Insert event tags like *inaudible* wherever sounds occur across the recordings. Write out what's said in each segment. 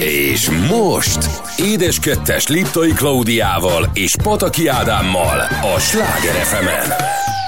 És most Édes Kettes Liptai Klaudiával és Pataki Ádámmal a Sláger fm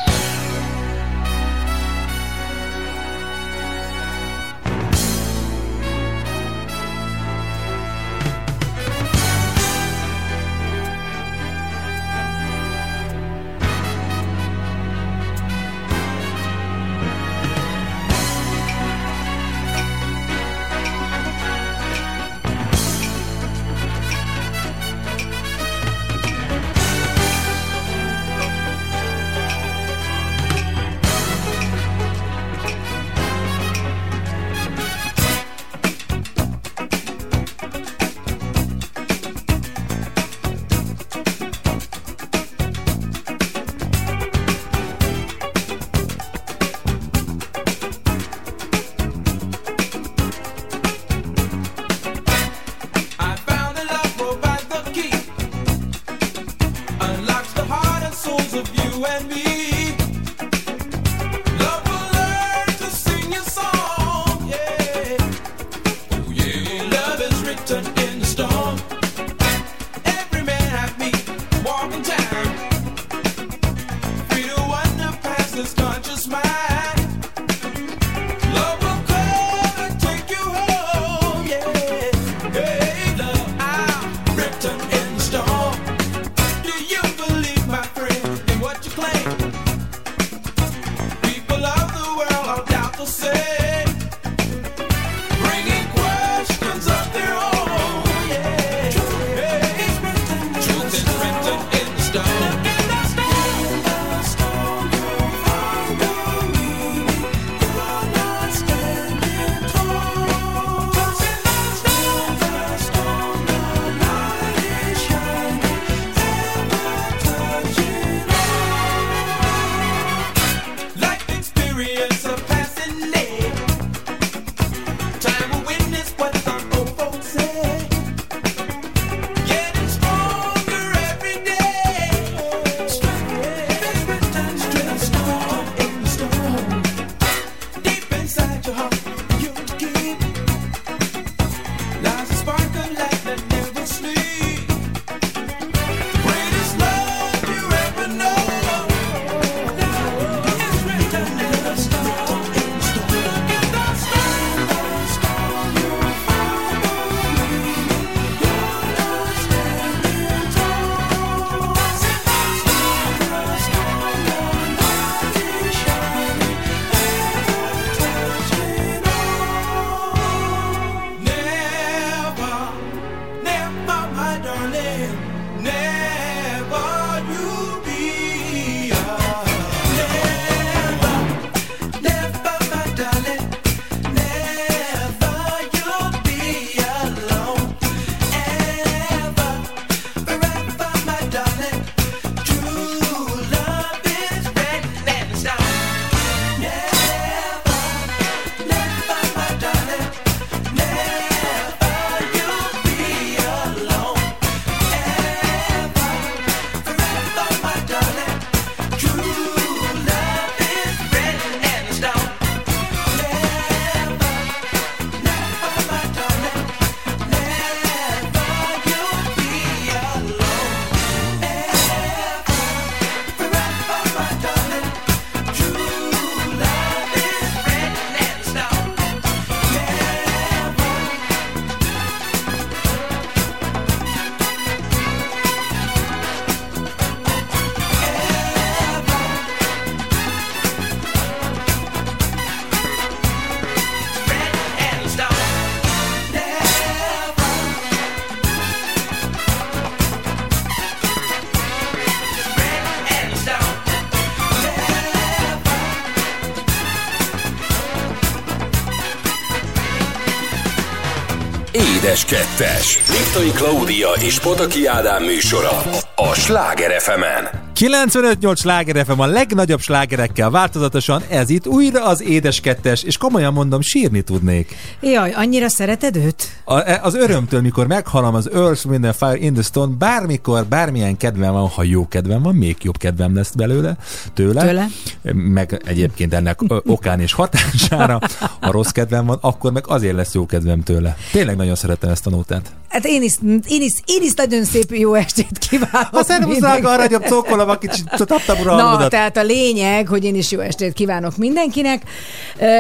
-en. Édes Kettes. Liptai Klaudia és Potaki Ádám műsora a Sláger fm -en. 95-8 sláger FM a legnagyobb slágerekkel változatosan, ez itt újra az édes kettes, és komolyan mondom, sírni tudnék. Jaj, annyira szereted őt? A, e, az örömtől, mikor meghallom az Earth, Wind Fire in the Stone, bármikor, bármilyen kedvem van, ha jó kedvem van, még jobb kedvem lesz belőle, tőle, Tőle? Meg egyébként ennek okán és hatására, ha rossz kedvem van, akkor meg azért lesz jó kedvem tőle. Tényleg nagyon szeretem ezt a nótát. Hát én is, én is, én is nagyon szép jó estét kívánok. Ha szerintem mindenkinek. arra nagyobb cokkolom a kicsit taptam Na, tehát a lényeg, hogy én is jó estét kívánok mindenkinek,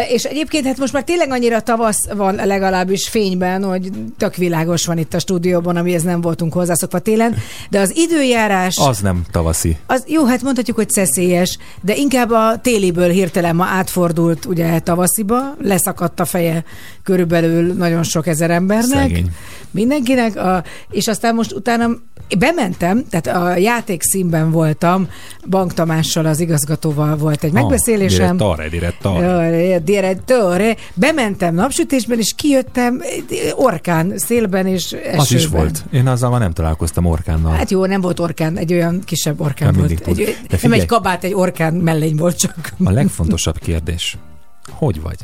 és egyébként hát most már tényleg annyira tavasz van legalábbis fényben, hogy tök világos van itt a stúdióban, amihez nem voltunk hozzászokva télen, de az időjárás... Az nem tavaszi. Az, jó, hát mondhatjuk, hogy szeszélyes, de inkább a téliből hirtelen ma átfordult ugye tavasziba, leszakadt a feje körülbelül nagyon sok ezer embernek. Szegény. Mindenkinek, a, és aztán most utána bementem, tehát a játékszínben voltam, Bank Tamással, az igazgatóval volt egy megbeszélésem. Direttore, direttore. Direttore. Bementem napsütésben, és kijöttem orkán, szélben és esőben. Az is volt. Én azzal már nem találkoztam orkánnal. Hát jó, nem volt orkán, egy olyan kisebb orkán Nem volt. Egy, nem egy kabát, egy orkán mellény volt csak. A legfontosabb kérdés, hogy vagy?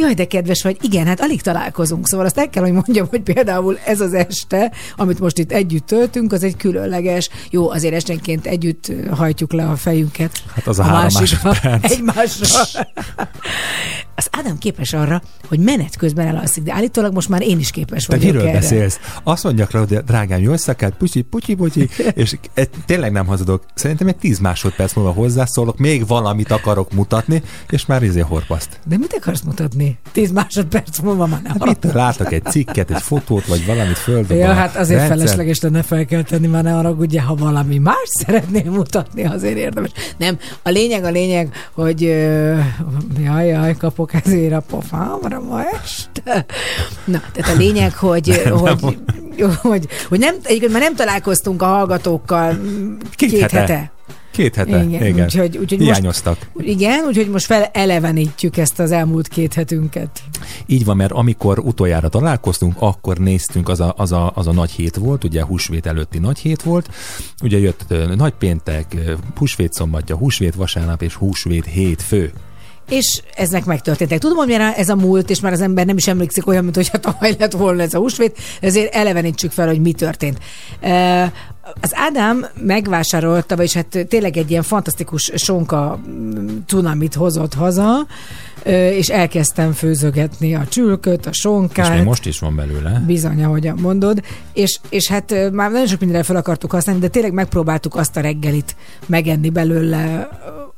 Jaj, de kedves vagy. Igen, hát alig találkozunk. Szóval azt el kell, hogy mondjam, hogy például ez az este, amit most itt együtt töltünk, az egy különleges. Jó, azért esténként együtt hajtjuk le a fejünket. Hát az a három másodperc. Egymásra. *laughs* Az Ádám képes arra, hogy menet közben elalszik, de állítólag most már én is képes Te vagyok miről erre. beszélsz? Azt mondja Claudia, drágám, jó szakát, putyi, putyi, putyi, *laughs* és e, tényleg nem hazudok. Szerintem egy 10 másodperc múlva hozzászólok, még valamit akarok mutatni, és már izé horpaszt. De mit akarsz mutatni? Tíz másodperc múlva már nem Hát mit látok egy cikket, egy fotót, vagy valamit földön. Ja, hát azért rendszer. felesleges lenne felkelteni, már ne haragudja, ha valami más szeretném mutatni, azért érdemes. Nem, a lényeg, a lényeg, hogy jaj, jaj, kapok ezért a pofámra ma este. Na, tehát a lényeg, hogy, hogy, hogy, hogy nem, egyébként már nem találkoztunk a hallgatókkal két, két hete. hete. Két hete, Igen, igen. úgyhogy- úgyhogy most- Hiányoztak. Igen, úgyhogy most felelevenítjük ezt az elmúlt két hetünket. Így van, mert amikor utoljára találkoztunk, akkor néztünk, az a, az a, az a nagy hét volt, ugye húsvét előtti nagy hét volt, ugye jött ö, nagy péntek, ö, húsvét szombatja, húsvét vasárnap és húsvét hétfő. És ezek megtörténtek. Tudom, hogy már ez a múlt, és már az ember nem is emlékszik olyan, mint hogyha tavaly lett volna ez a húsvét, ezért elevenítsük fel, hogy mi történt. Az Ádám megvásárolta, vagyis hát tényleg egy ilyen fantasztikus sonka mm, cunamit hozott haza, és elkezdtem főzögetni a csülköt, a És sonkát. még most is van belőle. Bizony, ahogyan mondod. És, és hát már nagyon sok mindenre fel akartuk használni, de tényleg megpróbáltuk azt a reggelit megenni belőle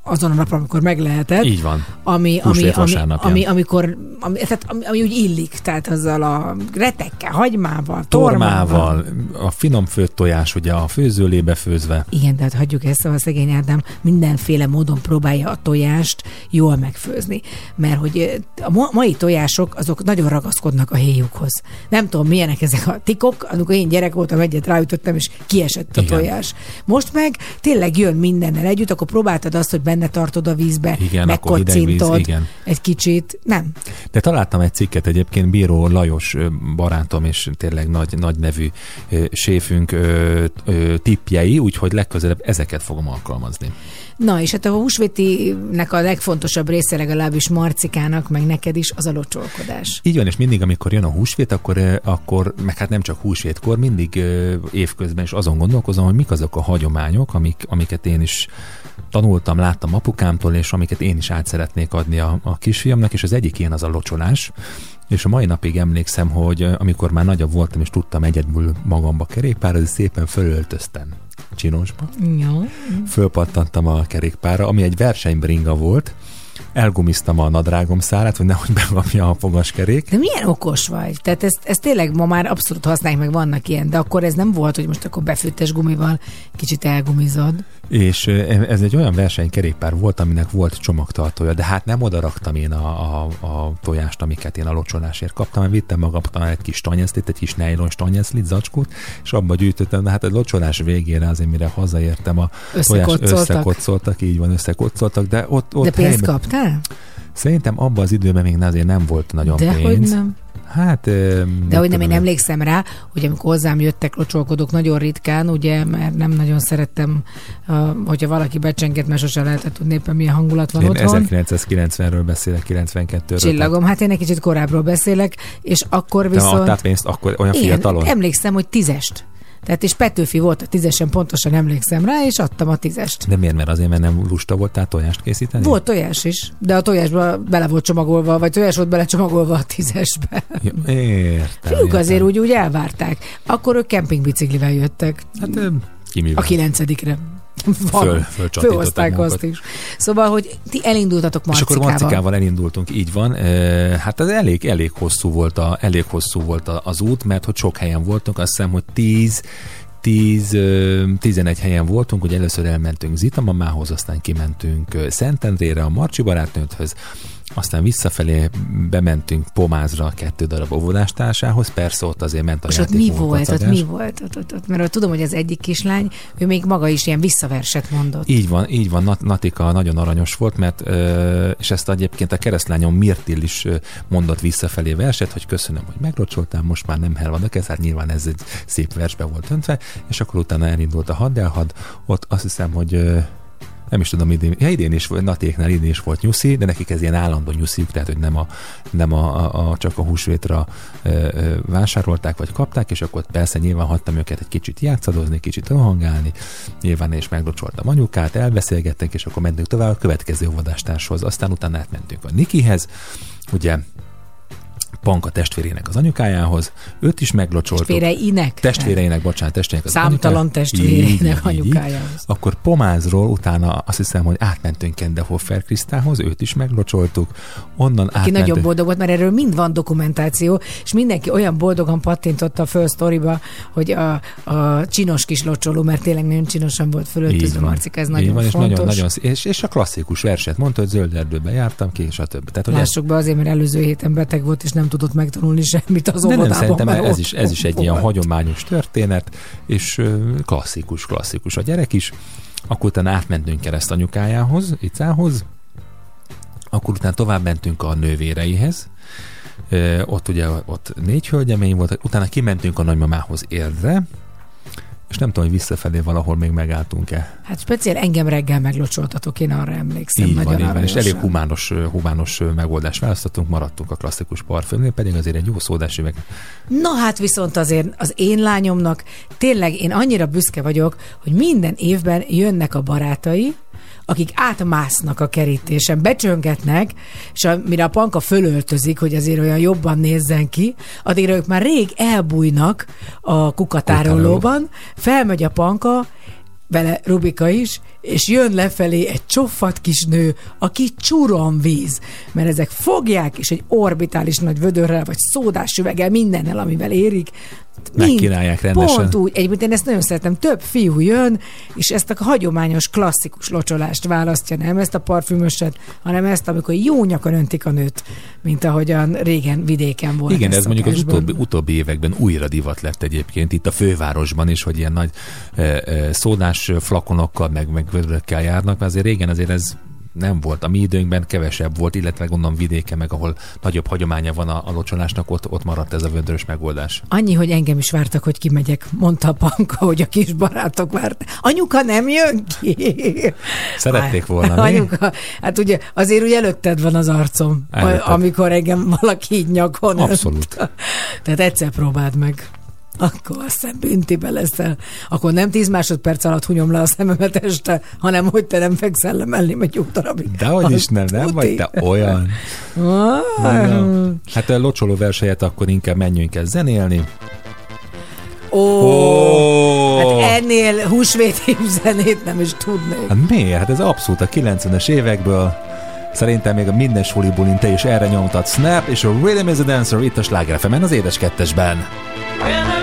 azon a napon, amikor meg lehetett Így van. ami, ami, ami, ami, amikor, ami, tehát, ami, ami úgy illik, tehát azzal a retekkel, hagymával, tormával. Tormával, a finom főtt tojás, ugye a főzőlébe főzve. Igen, tehát hagyjuk ezt, szóval szegény Ádám mindenféle módon próbálja a tojást jól megfőzni. Mert hogy ö, a ma- mai tojások, azok nagyon ragaszkodnak a héjukhoz. Nem tudom, milyenek ezek a tikok, amikor én gyerek voltam, egyet ráütöttem, és kiesett a Igen. tojás. Most meg tényleg jön mindennel együtt, akkor próbáltad azt, hogy benne tartod a vízbe, Igen, akkor hideg víz, megkocintod igen. egy kicsit. Nem, De találtam egy cikket egyébként, Bíró Lajos barátom és tényleg nagy, nagy nevű séfünk tippjei, úgyhogy legközelebb ezeket fogom alkalmazni. Na, és hát a húsvétinek a legfontosabb része legalábbis Marcikának, meg neked is, az a locsolkodás. Így van, és mindig, amikor jön a húsvét, akkor, akkor meg hát nem csak húsvétkor, mindig évközben is azon gondolkozom, hogy mik azok a hagyományok, amik, amiket én is tanultam, láttam apukámtól, és amiket én is át szeretnék adni a, a kisfiamnak, és az egyik ilyen az a locsolás. És a mai napig emlékszem, hogy amikor már nagyobb voltam, és tudtam egyedül magamba kerékpározni, szépen fölöltöztem csinosba, Jó. fölpattantam a kerékpára, ami egy versenybringa volt, elgumiztam a nadrágom szárát, hogy nehogy *laughs* bekapja a fogaskerék, De milyen okos vagy? Tehát ezt, ezt tényleg ma már abszolút használják, meg vannak ilyen, de akkor ez nem volt, hogy most akkor befűttes gumival kicsit elgumizod. És ö, ez egy olyan versenykerékpár volt, aminek volt csomagtartója, de hát nem oda raktam én a, a, a tojást, amiket én a locsolásért kaptam, vittem magammal egy kis tanyeszlit, egy kis nejlon tanyeszlit, zacskót, és abba gyűjtöttem, de hát a locsolás végére azért, mire hazaértem, a tojás Összekocoltak. összekocoltak, így van, összekocoltak, de ott, ott De pénzt helyben- kaptál? Szerintem abban az időben még azért nem volt nagyon De pénz. hogy nem. Hát... De hogy nem, én emlékszem rá, hogy amikor hozzám jöttek locsolkodók nagyon ritkán, ugye, mert nem nagyon szerettem, hogyha valaki becsenget, mert sosem lehetett tudni éppen milyen hangulat van Én otthon. 1990-ről beszélek, 92-ről. Csillagom, hát én egy kicsit korábbról beszélek, és akkor Viszont... Viszont... adtál pénzt akkor olyan Igen, fiatalon? emlékszem, hogy tízest. Tehát és Petőfi volt a tízesen, pontosan emlékszem rá, és adtam a tízest. De miért? Mert azért, mert nem lusta voltál tojást készíteni? Volt tojás is, de a tojásba bele volt csomagolva, vagy tojás volt belecsomagolva a tízesbe. Ja, értem, Fiúk azért úgy, úgy elvárták. Akkor ők kempingbiciklivel jöttek. Hát ki mivel? A kilencedikre. Föl, Főhozták magukat. azt is. Szóval, hogy ti elindultatok És Marcikával. akkor Marcikával elindultunk, így van. Hát ez elég, elég hosszú volt, a, elég hosszú volt a- az út, mert hogy sok helyen voltunk, azt hiszem, hogy 10 10, ö, 11 helyen voltunk, ugye először elmentünk Zitamamához, aztán kimentünk Szentendrére a Marcsi barátnőthöz, aztán visszafelé bementünk Pomázra a kettő darab óvodástársához, persze ott azért ment a És ott mi volt, ott mi volt? Ott, ott, ott, mert ott tudom, hogy az egyik kislány, ő még maga is ilyen visszaverset mondott. Így van, így van. Nat- Natika nagyon aranyos volt, mert és ezt egyébként a keresztlányom Mirtil is mondott visszafelé verset, hogy köszönöm, hogy meglocsoltál, most már nem hervadok ez, hát nyilván ez egy szép versbe volt öntve, és akkor utána elindult a haddelhad, ott azt hiszem, hogy nem is tudom, idén, ja, idén is, Natéknál idén is volt nyuszi, de nekik ez ilyen állandó nyusziuk, tehát hogy nem, a, nem a, a, csak a húsvétra ö, ö, vásárolták, vagy kapták, és akkor persze nyilván hagytam őket egy kicsit játszadozni, kicsit rohangálni, nyilván én is meglocsoltam anyukát, elbeszélgettek, és akkor mentünk tovább a következő óvodástárshoz, aztán utána átmentünk a Nikihez, ugye Panka testvérének az anyukájához, őt is meglocsoltuk. Testvéreinek? Testvéreinek, bocsánat, testvéreinek az Számtalan anyukája- testvéreinek Így, így, így, így. anyukájához. Akkor Pomázról utána azt hiszem, hogy átmentünk Kendehoffer Krisztához, őt is meglocsoltuk, onnan Aki átmentünk. nagyon boldog volt, mert erről mind van dokumentáció, és mindenki olyan boldogan pattintotta föl sztoriba, hogy a, a csinos kis locsoló, mert tényleg nagyon csinosan volt fölöltözve Marcika, ez Így nagyon van, és, fontos. nagyon, nagyon, és, és, a klasszikus verset mondta, hogy zöld erdőbe jártam ki, és a többi. Tehát, Lássuk be azért, mert előző héten beteg volt, és nem tudott megtanulni semmit az de nem óvodában. szerintem mert ez is, ez is egy volt. ilyen hagyományos történet, és klasszikus, klasszikus a gyerek is. Akkor utána átmentünk keresztanyukájához, Icához, akkor utána tovább mentünk a nővéreihez, ott ugye ott négy hölgyemény volt, utána kimentünk a nagymamához Érdre, és nem tudom, hogy visszafelé valahol még megálltunk-e. Hát speciál engem reggel meglocsoltatok, én arra emlékszem. Így nagyon van, így van, és elég humános, humános megoldást választottunk, maradtunk a klasszikus parfümnél, pedig azért egy jó szódás üveg. Na hát viszont azért az én lányomnak tényleg én annyira büszke vagyok, hogy minden évben jönnek a barátai, akik átmásznak a kerítésen, becsöngetnek, és mire a panka fölöltözik, hogy azért olyan jobban nézzen ki, addigra ők már rég elbújnak a kukatárolóban, felmegy a panka, vele Rubika is, és jön lefelé egy csofat kis nő, aki csuron víz, mert ezek fogják, és egy orbitális nagy vödörrel, vagy szódás üveggel, mindennel, amivel érik, Megkínálják rendesen. Pont úgy. Egyébként én ezt nagyon szeretem. Több fiú jön, és ezt a hagyományos, klasszikus locsolást választja, nem ezt a parfümöset, hanem ezt, amikor jó nyakon öntik a nőt, mint ahogyan régen vidéken volt. Igen, ez mondjuk az utóbbi, utóbbi években újra divat lett egyébként itt a fővárosban is, hogy ilyen nagy e, e, szódás flakonokkal, meg, meg vödrökkel járnak, mert azért régen azért ez nem volt. A mi időnkben kevesebb volt, illetve gondolom vidéke, meg ahol nagyobb hagyománya van a, a locsolásnak, ott, ott maradt ez a vödrös megoldás. Annyi, hogy engem is vártak, hogy kimegyek, mondta a panka, hogy a kis barátok vártak. Anyuka nem jön ki. Szerették volna, mi? Anyuka, hát ugye azért úgy előtted van az arcom, Előtted. amikor engem valaki így nyakon önt. Abszolút. Tehát egyszer próbáld meg. Akkor azt hiszem büntibe leszel. Akkor nem tíz másodperc alatt hunyom le a szememet este, hanem hogy te nem fekszel le mellém egy jó darabig. Dehogy is nem, nem tuti. vagy te olyan. Ah, Hát a locsoló verselyet akkor inkább menjünk el zenélni. Ó, Ó! hát ennél húsvéti zenét nem is tudnék. Hát miért? Hát ez abszolút a 90-es évekből. Szerintem még a minden suli bulin te is erre nyomtad Snap és a Rhythm is a Dancer itt a Sláger az édes kettesben. Rhythm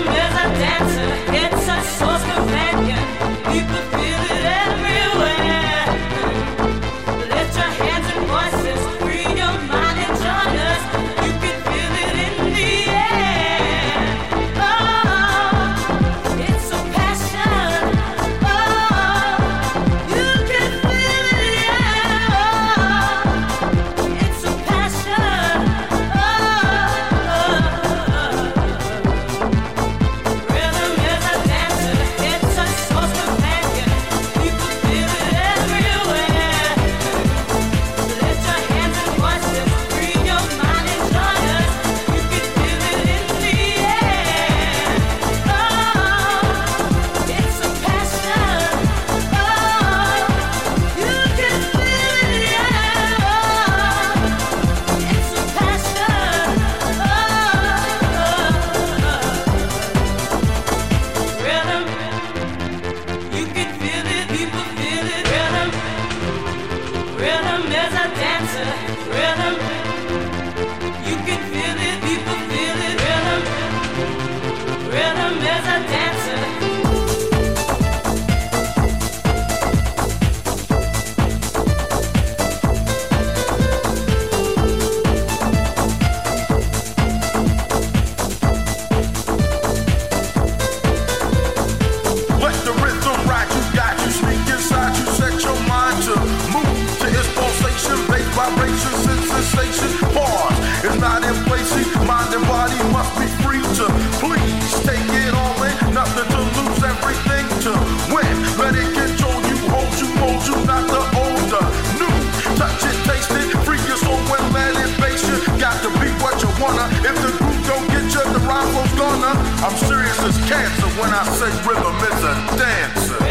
I'm serious as cancer when I say rhythm is a dancer.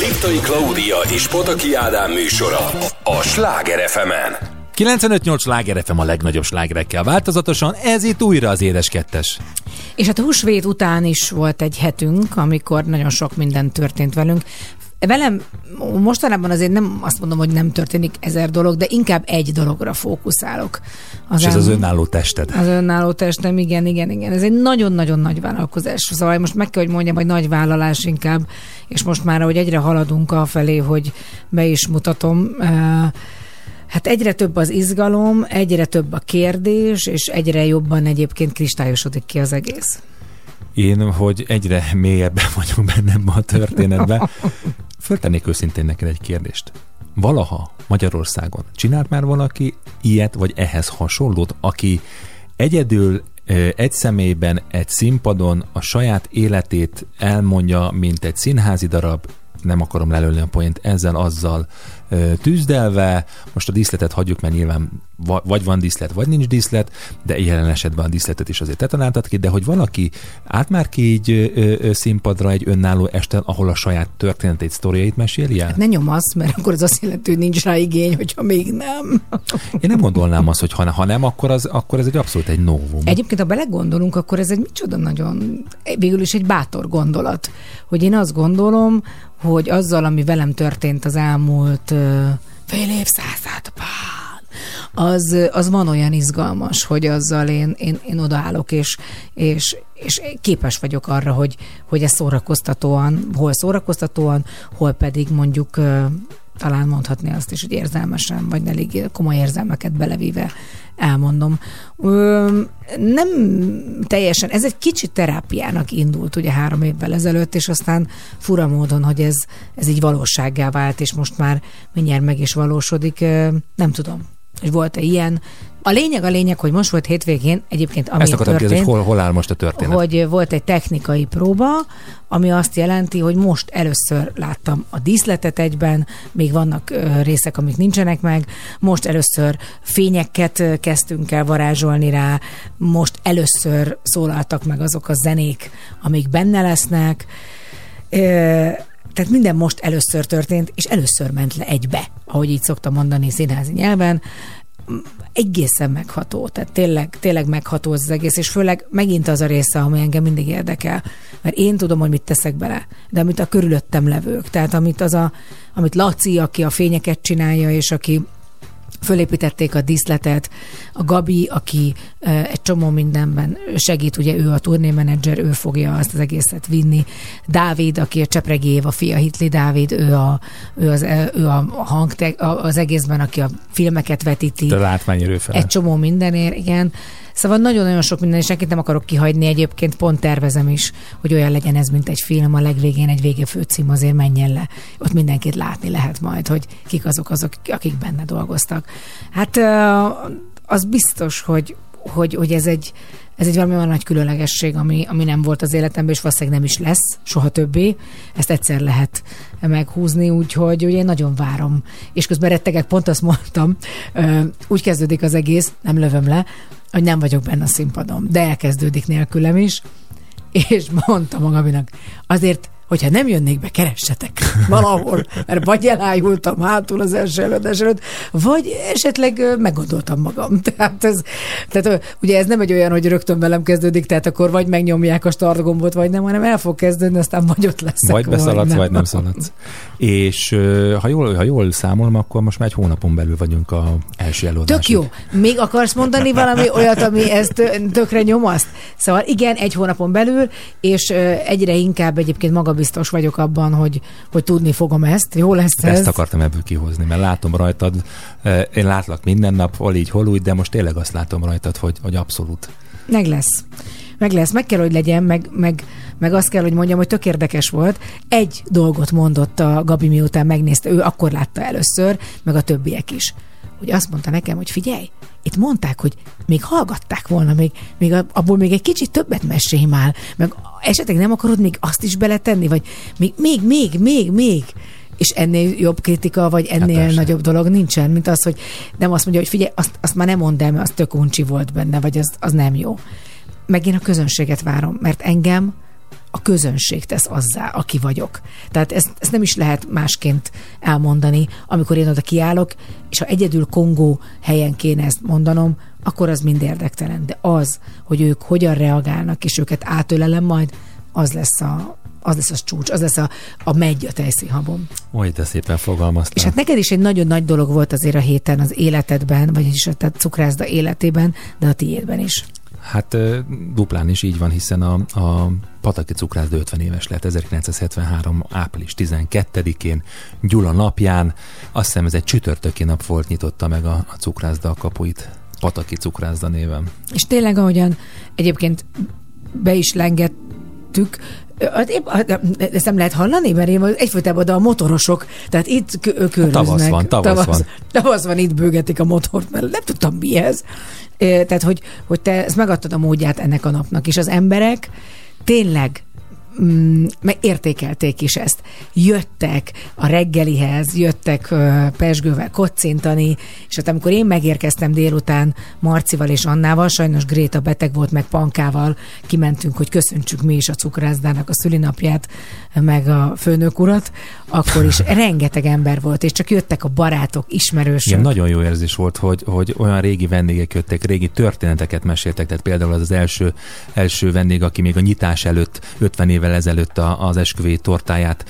Liptai Klaudia és Pataki Ádám műsora a Sláger FM-en. 95-8 sláger FM a legnagyobb slágerekkel változatosan, ez itt újra az édes kettes. És hát a húsvét után is volt egy hetünk, amikor nagyon sok minden történt velünk. Velem mostanában azért nem azt mondom, hogy nem történik ezer dolog, de inkább egy dologra fókuszálok. És ez az önálló tested. Az önálló testem, igen, igen, igen. Ez egy nagyon-nagyon nagy vállalkozás. Szóval most meg kell, hogy mondjam, hogy nagy vállalás inkább, és most már, ahogy egyre haladunk afelé, hogy be is mutatom, eh, Hát egyre több az izgalom, egyre több a kérdés, és egyre jobban egyébként kristályosodik ki az egész. Én, hogy egyre mélyebben *laughs* vagyok bennem a történetben, föltennék őszintén neked egy kérdést. Valaha Magyarországon csinált már valaki ilyet, vagy ehhez hasonlót, aki egyedül egy személyben, egy színpadon a saját életét elmondja, mint egy színházi darab, nem akarom lelőni a point, ezzel, azzal tűzdelve. Most a díszletet hagyjuk, mert nyilván va- vagy van díszlet, vagy nincs díszlet, de jelen esetben a díszletet is azért tetanáltat ki, de hogy valaki át már ki így színpadra egy önálló este, ahol a saját történetét, sztoriait meséli el? Ne nyomasz, mert akkor az azt jelenti, hogy nincs rá igény, hogyha még nem. Én nem gondolnám azt, hogy ha, ha nem, akkor, az, akkor ez egy abszolút egy novum. Egyébként, ha belegondolunk, akkor ez egy micsoda nagyon, végül is egy bátor gondolat, hogy én azt gondolom, hogy azzal, ami velem történt az elmúlt fél évszázadban, az, az van olyan izgalmas, hogy azzal én, én, én odaállok, és, és, és képes vagyok arra, hogy, hogy ez szórakoztatóan, hol szórakoztatóan, hol pedig mondjuk talán mondhatni azt is, hogy érzelmesen, vagy elég komoly érzelmeket belevéve elmondom. Ö, nem teljesen, ez egy kicsit terápiának indult ugye három évvel ezelőtt, és aztán fura módon, hogy ez, ez így valósággá vált, és most már mindjárt meg is valósodik. Ö, nem tudom, hogy volt-e ilyen. A lényeg a lényeg, hogy most volt hétvégén, egyébként ami Ezt akartam történt, kérdezni, hogy hol, hol áll most a történet? hogy volt egy technikai próba, ami azt jelenti, hogy most először láttam a díszletet egyben, még vannak részek, amik nincsenek meg, most először fényeket kezdtünk el varázsolni rá, most először szólaltak meg azok a zenék, amik benne lesznek, tehát minden most először történt, és először ment le egybe, ahogy így szoktam mondani színházi nyelven, egészen megható, tehát tényleg, tényleg megható az egész, és főleg megint az a része, ami engem mindig érdekel, mert én tudom, hogy mit teszek bele, de amit a körülöttem levők, tehát amit az a, amit Laci, aki a fényeket csinálja, és aki fölépítették a díszletet, a Gabi, aki egy csomó mindenben segít, ugye ő a turnémenedzser, ő fogja azt az egészet vinni. Dávid, aki a Csepregi Éva fia, Hitli Dávid, ő, a, ő, az, ő a hang, az egészben, aki a filmeket vetíti a látványerő egy csomó mindenért, igen. Szóval nagyon-nagyon sok minden, és senkit nem akarok kihagyni. Egyébként pont tervezem is, hogy olyan legyen ez, mint egy film, a legvégén egy vége főcím azért menjen le. Ott mindenkit látni lehet majd, hogy kik azok azok, akik benne dolgoztak. Hát az biztos, hogy, hogy, hogy ez egy ez egy valami olyan nagy különlegesség, ami, ami nem volt az életemben, és valószínűleg nem is lesz soha többé. Ezt egyszer lehet meghúzni, úgyhogy ugye én nagyon várom. És közben rettegek, pont azt mondtam, úgy kezdődik az egész, nem lövöm le, hogy nem vagyok benne a színpadon, de elkezdődik nélkülem is, és mondtam magamnak, azért hogyha nem jönnék be, keressetek valahol, mert vagy elájultam hátul az első előadás előtt, vagy esetleg meggondoltam magam. *laughs* Tehát, ez, tehát ugye ez nem egy olyan, hogy rögtön velem kezdődik, tehát akkor vagy megnyomják a start gombot, vagy nem, hanem el fog kezdődni, aztán vagy ott leszek. Vagy beszaladsz, vagy nem szaladsz. És ha jól, ha jól számolom, akkor most már egy hónapon belül vagyunk a első előadásig. Tök jó. Még akarsz mondani valami olyat, ami ezt tö- tökre nyomaszt? Szóval igen, egy hónapon belül, és egyre inkább egyébként magabiztos vagyok abban, hogy, hogy tudni fogom ezt. Jó lesz ez. Ezt akartam ebből kihozni, mert látom rajtad, én látlak minden nap, hol így, hol úgy, de most tényleg azt látom rajtad, hogy, hogy abszolút. Meg lesz. Meg lesz, meg kell, hogy legyen, meg, meg, meg azt kell, hogy mondjam, hogy tök érdekes volt. Egy dolgot mondott a Gabi, miután megnézte, ő akkor látta először, meg a többiek is. Hogy azt mondta nekem, hogy figyelj, itt mondták, hogy még hallgatták volna, még, még abból még egy kicsit többet mesélj már, meg esetleg nem akarod még azt is beletenni, vagy még, még, még, még, még. És ennél jobb kritika, vagy ennél persze. nagyobb dolog nincsen, mint az, hogy nem azt mondja, hogy figyelj, azt, azt már nem mondd el, mert az tök uncsi volt benne, vagy az, az nem jó. Meg én a közönséget várom, mert engem a közönség tesz azzá, aki vagyok. Tehát ezt, ezt nem is lehet másként elmondani, amikor én oda kiállok, és ha egyedül Kongó helyen kéne ezt mondanom, akkor az mind érdektelen. De az, hogy ők hogyan reagálnak, és őket átölelem majd, az lesz a, az lesz a csúcs, az lesz a, a megy a tejszínhabom. Oly, de szépen fogalmaztál. És hát neked is egy nagyon nagy dolog volt azért a héten az életedben, vagyis a cukrászda életében, de a tiédben is. Hát duplán is így van, hiszen a, a Pataki cukrászda 50 éves lett 1973. április 12-én, Gyula napján. Azt hiszem ez egy csütörtöki nap volt, nyitotta meg a, a cukrászda kapuit. Pataki cukrászda néven. És tényleg, ahogyan egyébként be is lengettük, ezt nem lehet hallani, mert én egyfolytában oda a motorosok, tehát itt kö- köröznek. tavasz van, tavasz tavasz, van. Tavasz van, itt bőgetik a motort, mert nem tudtam mi ez. Tehát, hogy, hogy te ezt megadtad a módját ennek a napnak, és az emberek tényleg meg értékelték is ezt. Jöttek a reggelihez, jöttek pesgővel kocintani, és hát amikor én megérkeztem délután Marcival és Annával, sajnos Gréta beteg volt, meg Pankával, kimentünk, hogy köszöntsük mi is a cukrászdának a szülinapját, meg a főnök urat, akkor is *laughs* rengeteg ember volt, és csak jöttek a barátok, ismerősök. Igen, nagyon jó érzés volt, hogy, hogy olyan régi vendégek jöttek, régi történeteket meséltek, tehát például az az első, első vendég, aki még a nyitás előtt, 50 évvel ezelőtt a, az esküvői tortáját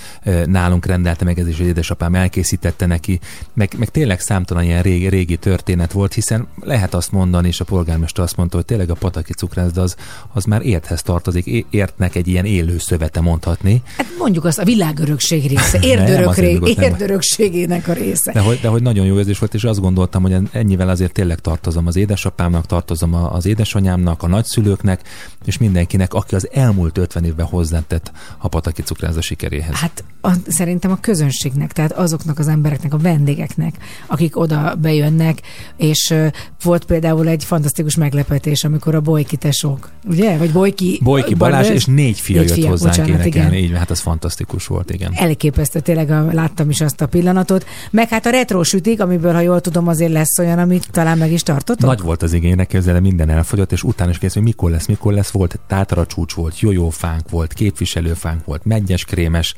nálunk rendelte meg, ez is, édesapám elkészítette neki, meg, meg tényleg számtalan ilyen régi, régi történet volt, hiszen lehet azt mondani, és a polgármester azt mondta, hogy tényleg a pataki cukrászda az, az már érthez tartozik, értnek egy ilyen élő szövete mondhatni, Hát mondjuk azt a világörökség része, érdörök, nem. érdörökségének a része. De hogy, de hogy nagyon jó érzés volt, és azt gondoltam, hogy ennyivel azért tényleg tartozom az édesapámnak, tartozom az édesanyámnak, a nagyszülőknek, és mindenkinek, aki az elmúlt 50 évben hozzátett a pataki cukrászda sikeréhez. Hát a, szerintem a közönségnek, tehát azoknak az embereknek, a vendégeknek, akik oda bejönnek, és uh, volt például egy fantasztikus meglepetés, amikor a Bojki tesók, ugye? Vagy Bojki... Bojki Balázs Bar- és négy fia Négy jött fia, hozzánk bocsánat, énekelni, igen. így, hát az fantasztikus volt, igen. Elképesztő, tényleg a, láttam is azt a pillanatot. Meg hát a retro sütik, amiből, ha jól tudom, azért lesz olyan, amit talán meg is tartotok. Nagy volt az igény, képzelem, minden elfogyott, és utána is kész, hogy mikor lesz, mikor lesz, volt tátara csúcs volt, jójófánk volt, képviselőfánk volt, megyes krémes,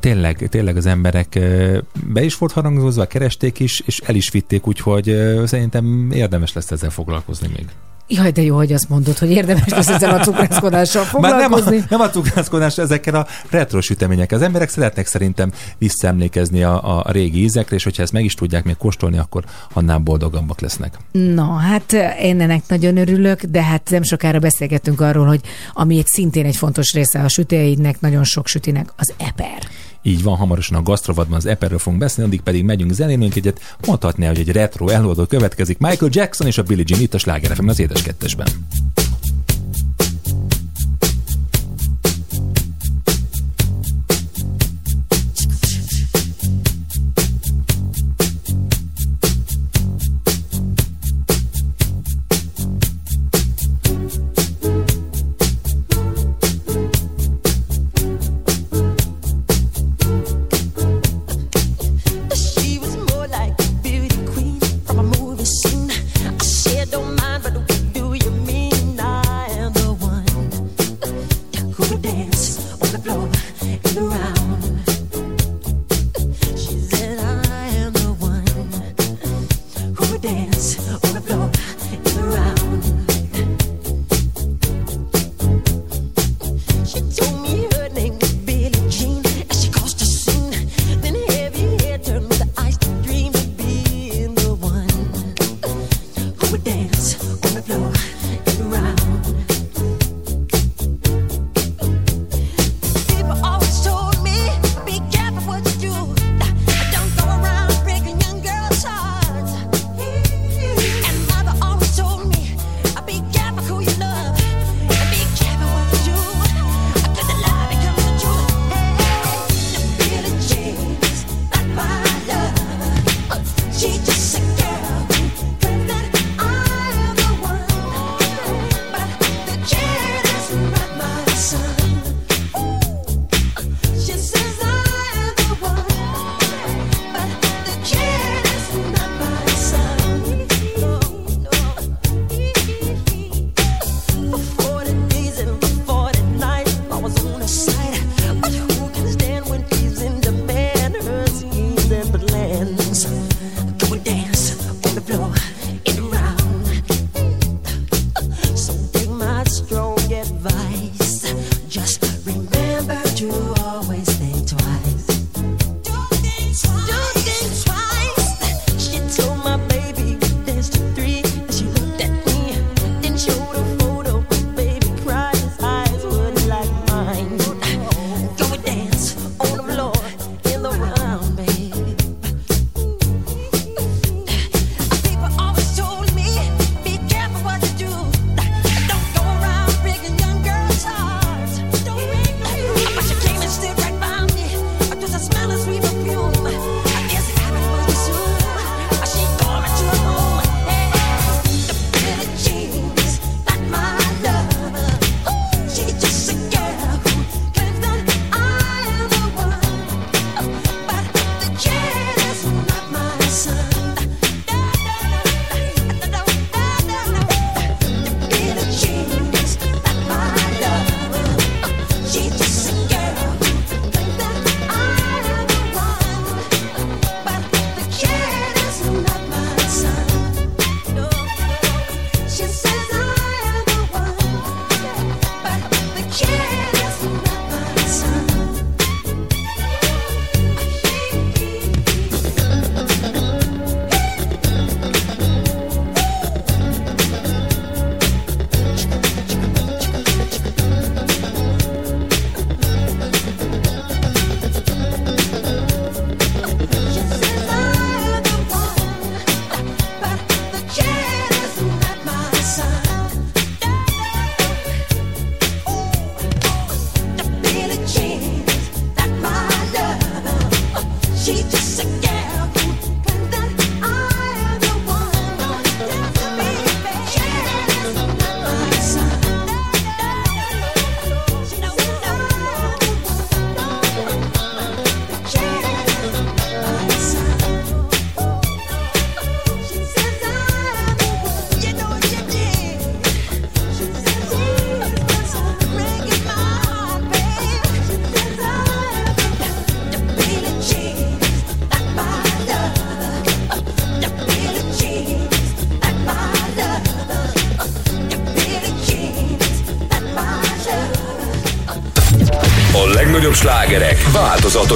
tényleg, tényleg az emberek be is volt harangozva, keresték is, és el is vitték, úgyhogy szerintem érdemes lesz ezzel foglalkozni még. Jaj, de jó, hogy azt mondod, hogy érdemes lesz ezzel a cukrászkodással Már nem a, foglalkozni. nem a cukrászkodás, ezekkel a retro sütemények. Az emberek szeretnek szerintem visszaemlékezni a, a régi ízekre, és hogyha ezt meg is tudják még kóstolni, akkor annál boldogabbak lesznek. Na, hát én ennek nagyon örülök, de hát nem sokára beszélgettünk arról, hogy ami egy szintén egy fontos része a sütőidnek, nagyon sok sütinek, az eper. Így van, hamarosan a gasztrovadban az eperről fogunk beszélni, addig pedig megyünk zenénünk egyet. Mondhatná, hogy egy retro előadó következik Michael Jackson és a Billie Jean itt a Sláger az édes.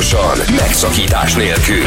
folyamatosan, megszakítás nélkül.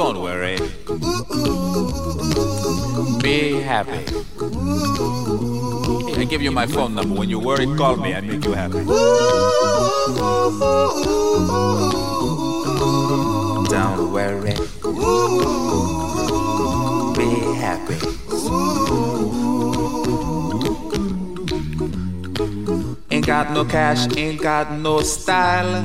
Don't worry. Be happy. I give you my phone number. When you're worried, call me. I make you happy. Don't worry. Be happy. Ain't got no cash, ain't got no style,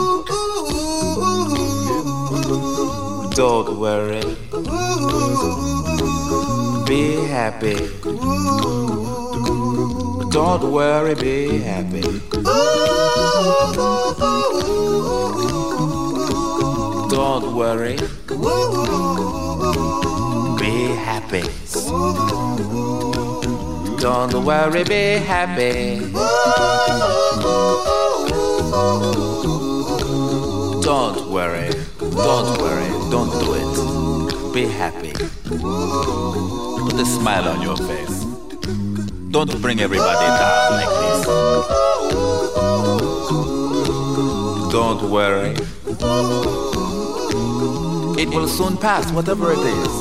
Don't worry, be happy. Don't worry, be happy. Don't worry. Be happy. Don't worry, be happy. Don't worry. Don't worry. Don't do it. Be happy. Put a smile on your face. Don't bring everybody down like this. Don't worry. It will soon pass, whatever it is.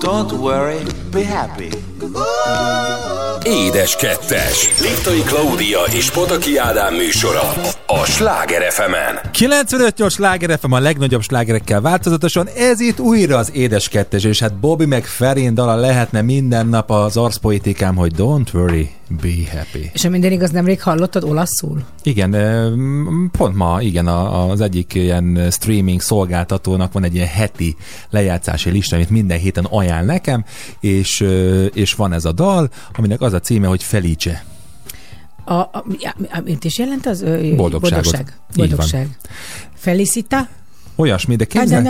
Don't worry, be happy. Édes kettes. Liptai Klaudia és Pataki Ádám műsora. A Sláger fm 95-8 sláger FM a legnagyobb slágerekkel változatosan, ez itt újra az édes kettes, és hát Bobby meg Ferin dala lehetne minden nap az arszpoetikám, hogy don't worry, be happy. És ha minden igaz, nemrég hallottad olaszul? Igen, pont ma, igen, a- az egyik ilyen streaming szolgáltatónak van egy ilyen heti lejátszási lista, amit minden héten ajánl nekem, és, és van ez a dal, aminek az a címe, hogy Felice. A, a, ja, mit is jelent az? Boldogságot. Boldogság. Boldogság. Felicita? Olyasmi, de képzel,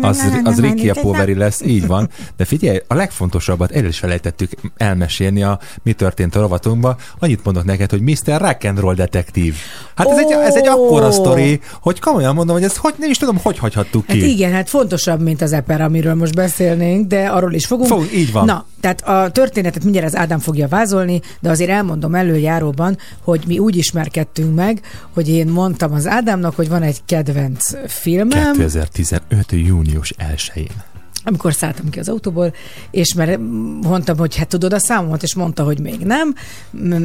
az, az Ricky a Poveri lesz, így van. De figyelj, a legfontosabbat el is felejtettük elmesélni a Mi történt a rovatunkba. Annyit mondok neked, hogy Mr. Rock and Roll detektív. Hát ez, egy, ez egy akkora sztori, hogy komolyan mondom, hogy ez hogy nem is tudom, hogy hagyhattuk Hát ki. igen, hát fontosabb, mint az eper, amiről most beszélnénk, de arról is fogunk. Fog- így van. Na, tehát a történetet mindjárt az Ádám fogja vázolni, de azért elmondom előjáróban, hogy mi úgy ismerkedtünk meg, hogy én mondtam az Ádámnak, hogy van egy kedvenc filmem, 2015. június 1-én. Amikor szálltam ki az autóból, és mert mondtam, hogy hát tudod a számomat, és mondta, hogy még nem,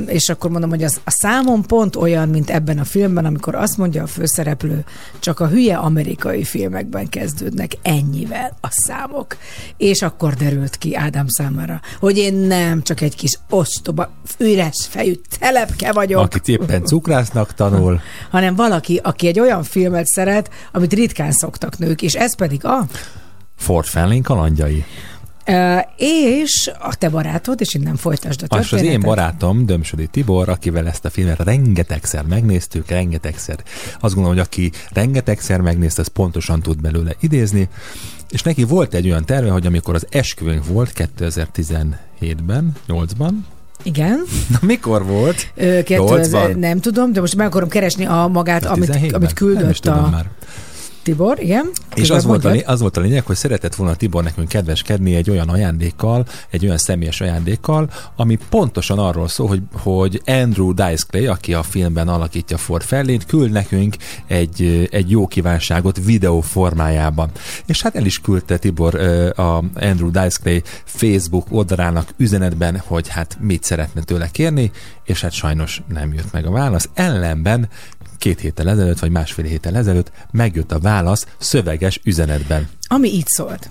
és akkor mondom, hogy az, a számom pont olyan, mint ebben a filmben, amikor azt mondja a főszereplő, csak a hülye amerikai filmekben kezdődnek ennyivel a számok. És akkor derült ki Ádám számára, hogy én nem csak egy kis ostoba, üres fejű telepke vagyok, Akit éppen cukrásznak tanul. hanem valaki, aki egy olyan filmet szeret, amit ritkán szoktak nők, és ez pedig a Ford Fanling kalandjai. Ö, és a te barátod, és innen folytasd a És az én történetet. barátom, Dömsödi Tibor, akivel ezt a filmet rengetegszer megnéztük, rengetegszer. Azt gondolom, hogy aki rengetegszer megnézte, az pontosan tud belőle idézni. És neki volt egy olyan terve, hogy amikor az esküvőnk volt 2017-ben, 8-ban, Igen. na mikor volt? Ö, 2000, 8-ban? nem tudom, de most meg akarom keresni a magát, amit, 17-ben? amit Nem küldött tudom a már. Tibor, igen. És az volt, a, mondjad. az volt a lényeg, hogy szeretett volna Tibor nekünk kedveskedni egy olyan ajándékkal, egy olyan személyes ajándékkal, ami pontosan arról szól, hogy, hogy Andrew Dice Clay, aki a filmben alakítja Ford Fairlane-t, küld nekünk egy, egy jó kívánságot videó formájában. És hát el is küldte Tibor a Andrew Dice Clay Facebook oldalának üzenetben, hogy hát mit szeretne tőle kérni, és hát sajnos nem jött meg a válasz. Ellenben két héttel ezelőtt, vagy másfél héttel ezelőtt megjött a válasz szöveges üzenetben. Ami így szólt.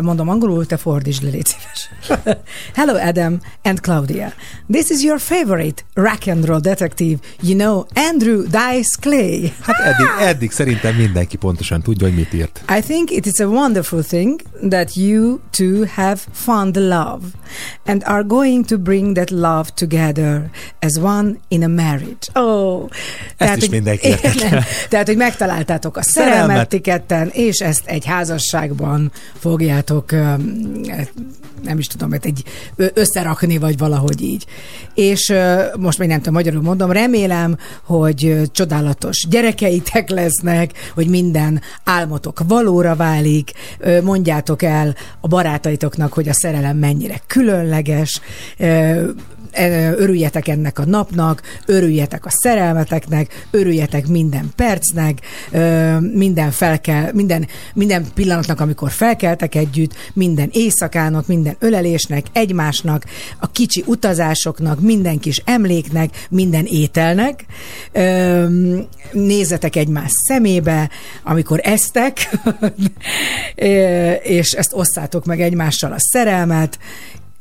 Mondom angolul, te fordítsd le, légy szíves. *laughs* Hello, Adam and Claudia. This is your favorite rock and roll detective, you know, Andrew Dice Clay. *laughs* Hát eddig, eddig szerintem mindenki pontosan tudja, hogy mit írt. I think it is a wonderful thing that you two have found love and are going to bring that love together as one in a marriage. Oh, is hogy- mindenki. *laughs* Nem. Tehát, hogy megtaláltátok a Szerelmet. szerelmet ti ketten, és ezt egy házasságban fogjátok, nem is tudom, mert egy összerakni, vagy valahogy így. És most még nem tudom, magyarul mondom, remélem, hogy csodálatos gyerekeitek lesznek, hogy minden álmotok valóra válik, mondjátok el a barátaitoknak, hogy a szerelem mennyire különleges, örüljetek ennek a napnak, örüljetek a szerelmeteknek, örüljetek minden percnek, minden, felkel, minden, minden pillanatnak, amikor felkeltek együtt, minden éjszakának, minden ölelésnek, egymásnak, a kicsi utazásoknak, minden kis emléknek, minden ételnek. Nézzetek egymás szemébe, amikor esztek, *laughs* és ezt osszátok meg egymással a szerelmet,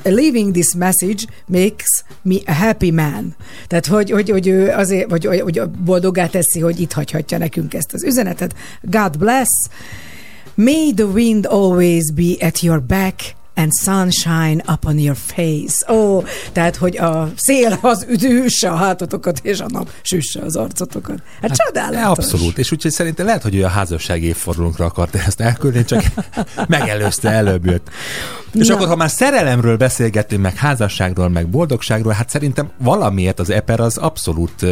Leaving this message makes me a happy man. Tehát, hogy, hogy, hogy ő azért, vagy hogy, hogy boldoggá teszi, hogy itt hagyhatja nekünk ezt az üzenetet. God bless. May the wind always be at your back and sunshine upon your face. Ó, oh, tehát, hogy a szél az üdvüsse a hátotokat, és a nap süsse az arcotokat. Hát, hát csodálatos. Abszolút, és úgyhogy szerintem lehet, hogy ő a házassági évfordulónkra akarta ezt elküldeni, csak *laughs* megelőzte, előbb jött. És Na. akkor, ha már szerelemről beszélgetünk, meg házasságról, meg boldogságról, hát szerintem valamiért az eper az abszolút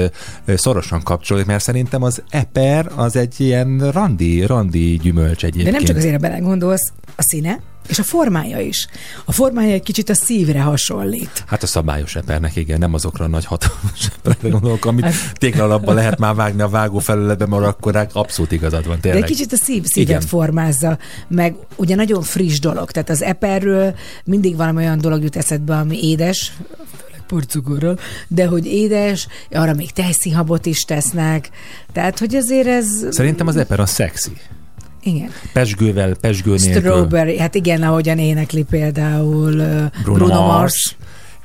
szorosan kapcsolódik, mert szerintem az eper az egy ilyen randi, randi gyümölcs egyébként. De nem csak azért, ha belegondolsz, a színe, és a formája is. A formája egy kicsit a szívre hasonlít. Hát a szabályos epernek, igen, nem azokra a nagy hatalmas eperekre gondolok, amit Hát- téglalapba lehet már vágni a vágó felületbe, mert akkor abszolút igazad van, De tényleg. egy kicsit a szív, szívet Igen. formázza, meg ugye nagyon friss dolog. Tehát az eperről mindig valami olyan dolog jut eszedbe, ami édes, főleg porcugorral, de hogy édes, arra még tejszínhabot is tesznek. Tehát, hogy azért ez... Szerintem az eper az szexi. Igen. Pesgővel, pesgő nélkül. Strawberry, hát igen, ahogyan énekli például Bruno Bruno Mars. Mars.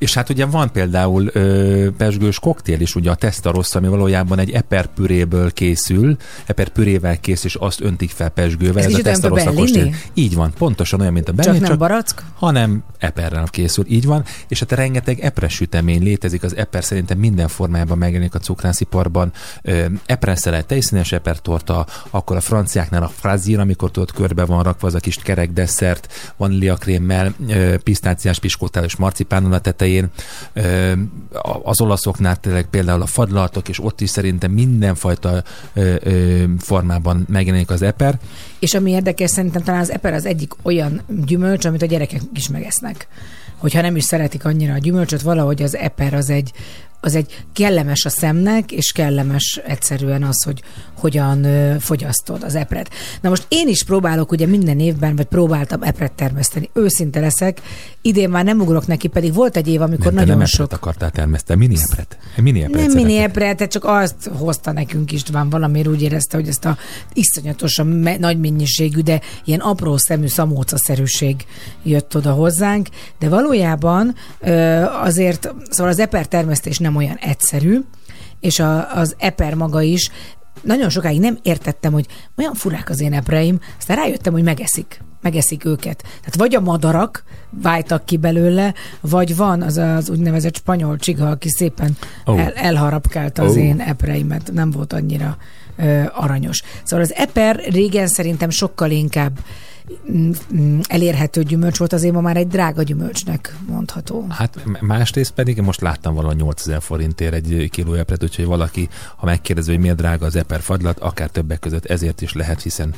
És hát ugye van például ö, pesgős koktél is, ugye a tesztarosz, ami valójában egy eperpüréből készül, eperpürével készül, és azt öntik fel pesgővel. Ez Ez a tesztarosz a kóstél. Így van, pontosan olyan, mint a Csak Bellini, nem barack? hanem eperrel készül, így van, és hát rengeteg epres sütemény létezik, az eper szerintem minden formájában megjelenik a cukrásziparban, eprenszelet, tejszínes epertorta, akkor a franciáknál a frazír, amikor tudod körbe van rakva az a kis kerek desszert, vaníliakrémmel, pisztáciás piskótál és marcipánon a tetején, A- az olaszoknál tényleg például a fadlaltok, és ott is szerintem mindenfajta formában megjelenik az eper, És ami érdekes, szerintem talán az eper az egyik olyan gyümölcs, amit a gyerekek is megesznek. Hogyha nem is szeretik annyira a gyümölcsöt, valahogy az eper az egy, az egy kellemes a szemnek, és kellemes egyszerűen az, hogy hogyan fogyasztod az epret. Na most én is próbálok ugye minden évben, vagy próbáltam epret termeszteni. Őszinte leszek, idén már nem ugrok neki, pedig volt egy év, amikor nem, nagyon nem sok... epret akartál termeszteni, mini epret. Mini epret Nem mini epret, csak azt hozta nekünk István valamiért úgy érezte, hogy ezt a iszonyatosan me- nagy mennyiségű, de ilyen apró szemű szamócaszerűség jött oda hozzánk, de valójában azért, szóval az eper termesztés nem olyan egyszerű, és a, az eper maga is nagyon sokáig nem értettem, hogy olyan furák az én epreim, aztán rájöttem, hogy megeszik. megeszik őket. Tehát vagy a madarak váltak ki belőle, vagy van az az úgynevezett spanyol csiga, aki szépen Ó. el, elharapkálta az Ó. én epreimet, nem volt annyira ö, aranyos. Szóval az eper régen szerintem sokkal inkább elérhető gyümölcs volt, azért ma már egy drága gyümölcsnek mondható. Hát másrészt pedig most láttam valahol 8000 forintért egy kiló epret, úgyhogy valaki, ha megkérdezi, hogy miért drága az eper fagylat, akár többek között ezért is lehet, hiszen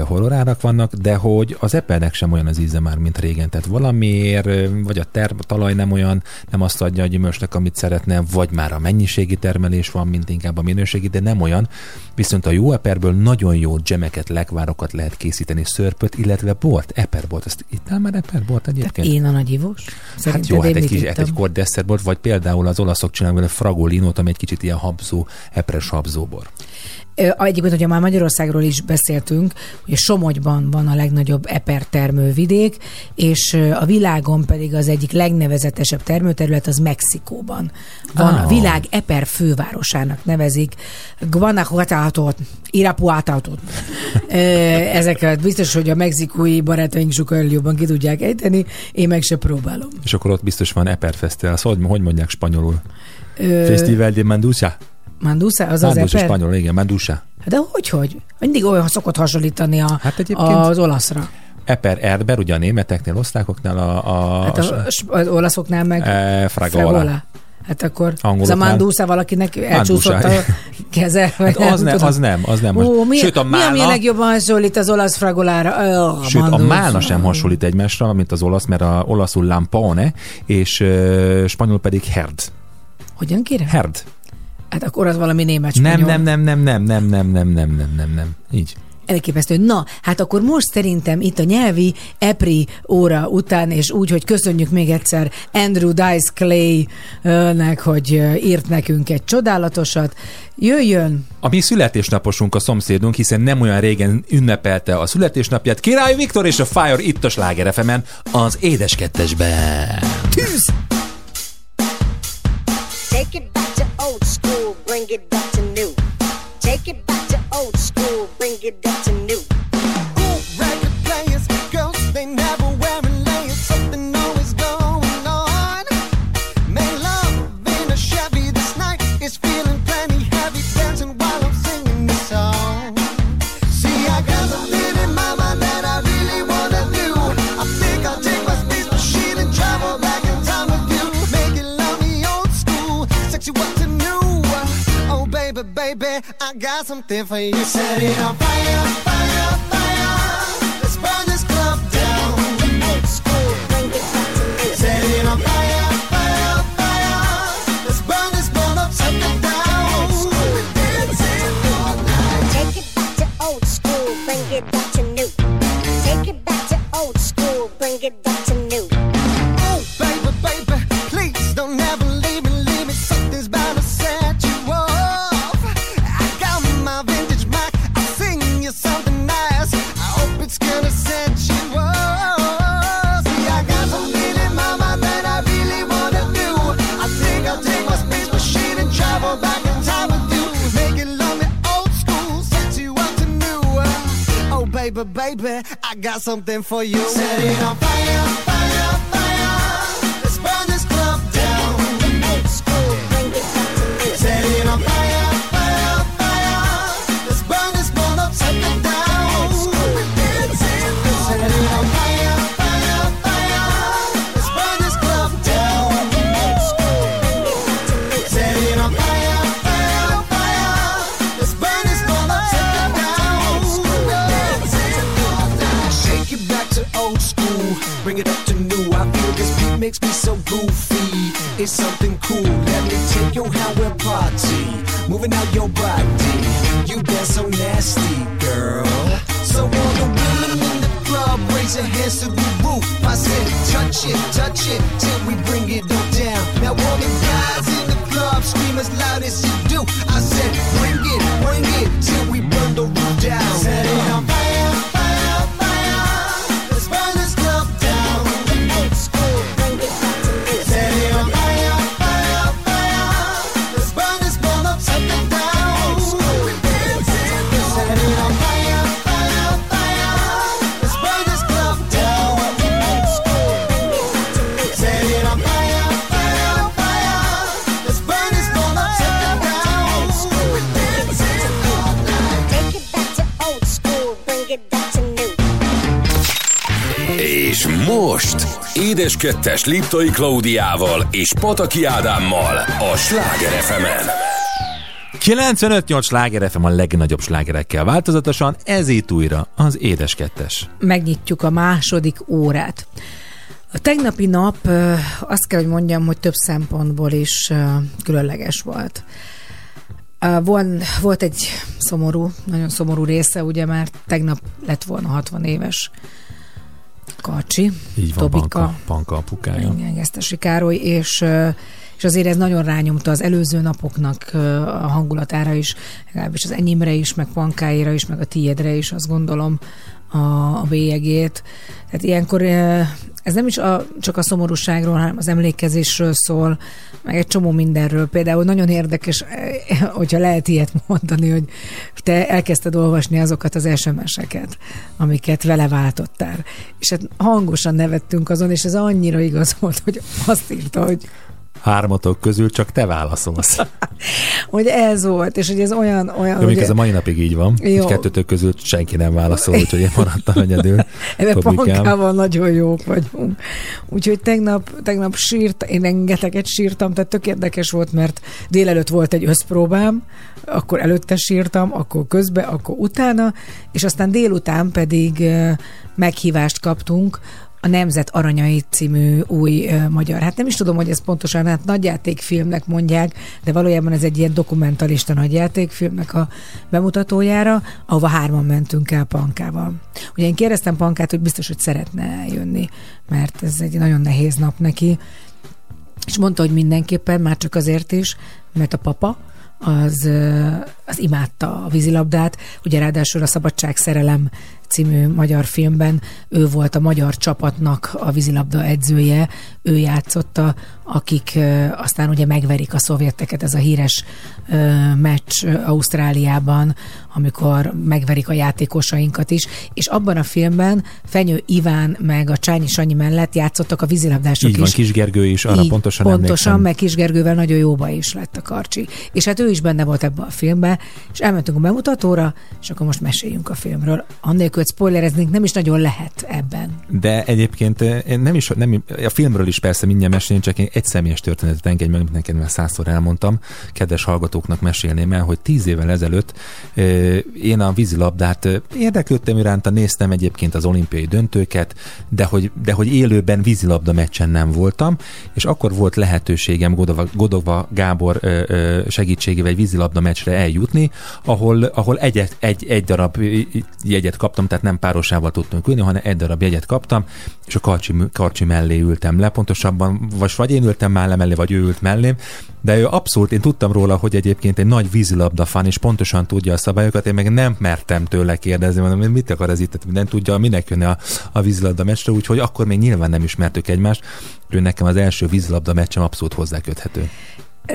horrorárak vannak, de hogy az epernek sem olyan az íze már, mint régen. Tehát valamiért, vagy a term, talaj nem olyan, nem azt adja a gyümölcsnek, amit szeretne, vagy már a mennyiségi termelés van, mint inkább a minőségi, de nem olyan. Viszont a jó eperből nagyon jó dzsemeket, lekvárokat lehet készíteni, szörpöt, illetve bort, eperbort. Ezt ittál már eperbort Tehát egyébként? én a nagyivós? Hát jó, hát egy, kis, hát egy kor desszertbort, vagy például az olaszok csinálnak vele fragolinót, ami egy kicsit ilyen habzó, epres habzóbor. Ö, Egyébként, hogyha már Magyarországról is beszéltünk, hogy Somogyban van a legnagyobb eper termővidék, és a világon pedig az egyik legnevezetesebb termőterület az Mexikóban. Van Ah. a világ eper fővárosának nevezik, Guanajuato, Irapuato. Ezeket biztos, hogy a mexikói barátaink sokkal jobban ki tudják ejteni, én meg se próbálom. És akkor ott biztos van Eper. Szóval, hogy mondják spanyolul? Ö, Festival de Mandusa? Mandusa, az az Mandusa eper? spanyol, igen, Mandusa. De hogy, hogy? Mindig olyan szokott hasonlítani a, Hát az olaszra. Eper Erdber, ugye a németeknél, osztákoknál a, a, Hát a, a, az olaszoknál meg e, fragola. Hát akkor az a Angoloknál- mandúsza valakinek elcsúszott a *laughs* keze. Hát az, ne, tudom. az nem, az nem. Most. Ó, mi, Sőt, a mi, ami a málna, legjobban hasonlít az olasz fragolára? Oh, Sőt, a mandúsa. málna sem hasonlít egymásra, mint az olasz, mert a olaszul lampone, és ö, spanyol pedig herd. Hogyan kérem? Herd. Hát akkor az valami német Nem, spanyol. nem, nem, nem, nem, nem, nem, nem, nem, nem, nem, nem. Így. Elképesztő. Na, hát akkor most szerintem itt a nyelvi EPRI óra után, és úgy, hogy köszönjük még egyszer Andrew Dice Clay-nek, hogy írt nekünk egy csodálatosat. Jöjjön! A mi születésnaposunk a szomszédunk, hiszen nem olyan régen ünnepelte a születésnapját. Király Viktor és a Fire itt a Sláger az édeskettesben. Tűz! Take it back old school, bring it back to new. Take it back to old school, bring it back to new. Baby, I got something for you. Set it on fire, fire, fire. Something for you. 2-es Liptai Klaudiával és Pataki Ádámmal a Sláger fm 95-8 sláger FM a legnagyobb slágerekkel változatosan, ez itt újra az Édes Kettes. Megnyitjuk a második órát. A tegnapi nap azt kell, hogy mondjam, hogy több szempontból is különleges volt. Von, volt egy szomorú, nagyon szomorú része, ugye, mert tegnap lett volna 60 éves Karcsi, Így van, Tobika, Panka, Panka apukája. igen, Gesztesi Károly, és, és azért ez nagyon rányomta az előző napoknak a hangulatára is, legalábbis az enyémre is, meg Pankáira is, meg a tiédre is, azt gondolom, a, a bélyegét. Tehát ilyenkor ez nem is a, csak a szomorúságról, hanem az emlékezésről szól, meg egy csomó mindenről. Például nagyon érdekes, hogyha lehet ilyet mondani, hogy te elkezdted olvasni azokat az SMS-eket, amiket vele váltottál. És hát hangosan nevettünk azon, és ez annyira igaz volt, hogy azt írta, hogy Hármatok közül csak te válaszolsz. *laughs* hogy ez volt, és hogy ez olyan... olyan Jó, ugye- ez a mai napig így van, Jó. kettőtök közül senki nem válaszol, úgyhogy én maradtam egyedül. *laughs* Ebben pankával nagyon jók vagyunk. Úgyhogy tegnap, tegnap sírt, én rengeteget sírtam, tehát tök érdekes volt, mert délelőtt volt egy összpróbám, akkor előtte sírtam, akkor közbe, akkor utána, és aztán délután pedig ö, meghívást kaptunk a Nemzet Aranyai című új ö, magyar. Hát nem is tudom, hogy ez pontosan, hát nagyjátékfilmnek mondják, de valójában ez egy ilyen dokumentalista nagyjátékfilmnek a bemutatójára, ahova hárman mentünk el Pankával. Ugye én kérdeztem Pankát, hogy biztos, hogy szeretne jönni, mert ez egy nagyon nehéz nap neki, és mondta, hogy mindenképpen, már csak azért is, mert a papa az, az imádta a vízilabdát, ugye ráadásul a Szabadság Szerelem című magyar filmben ő volt a magyar csapatnak a vízilabda edzője, ő játszotta, akik aztán ugye megverik a szovjeteket, ez a híres meccs Ausztráliában, amikor megverik a játékosainkat is, és abban a filmben Fenyő Iván meg a Csányi Sanyi mellett játszottak a vízilabdások Így van, is. Kis Gergő is, arra Így, pontosan pontosan, emlékszem. meg Kis Gergővel nagyon jóba is lett a Karcsi. És hát ő is benne volt ebben a filmben, és elmentünk a bemutatóra, és akkor most meséljünk a filmről. Annélkül, hogy spoilereznénk, nem is nagyon lehet ebben. De egyébként eh, nem is, nem, a filmről is persze mindjárt mesélni, csak én egy személyes történetet engedj meg, neked már százszor elmondtam. Kedves hallgatóknak mesélném el, hogy tíz évvel ezelőtt eh, én a vízilabdát eh, érdeklődtem iránta, néztem egyébként az olimpiai döntőket, de hogy, de hogy élőben vízilabda meccsen nem voltam, és akkor volt lehetőségem Godova, Godova Gábor segítségével egy vízilabda meccsre eljutni, ahol, ahol egyet, egy, egy darab jegyet kaptam, tehát nem párosával tudtunk ülni, hanem egy darab jegyet kaptam, és a karcsi, karcsi mellé ültem le, pontosabban vagy, vagy én ültem már le mellé, vagy ő ült mellém, de ő abszolút, én tudtam róla, hogy egyébként egy nagy vízilabda fan, és pontosan tudja a szabályokat, én meg nem mertem tőle kérdezni, mondom, mit akar ez itt, nem tudja, minek jönne a, a vízilabda meccsre, úgyhogy akkor még nyilván nem ismertük egymást, ő nekem az első vízilabda meccsem abszolút hozzáköthető.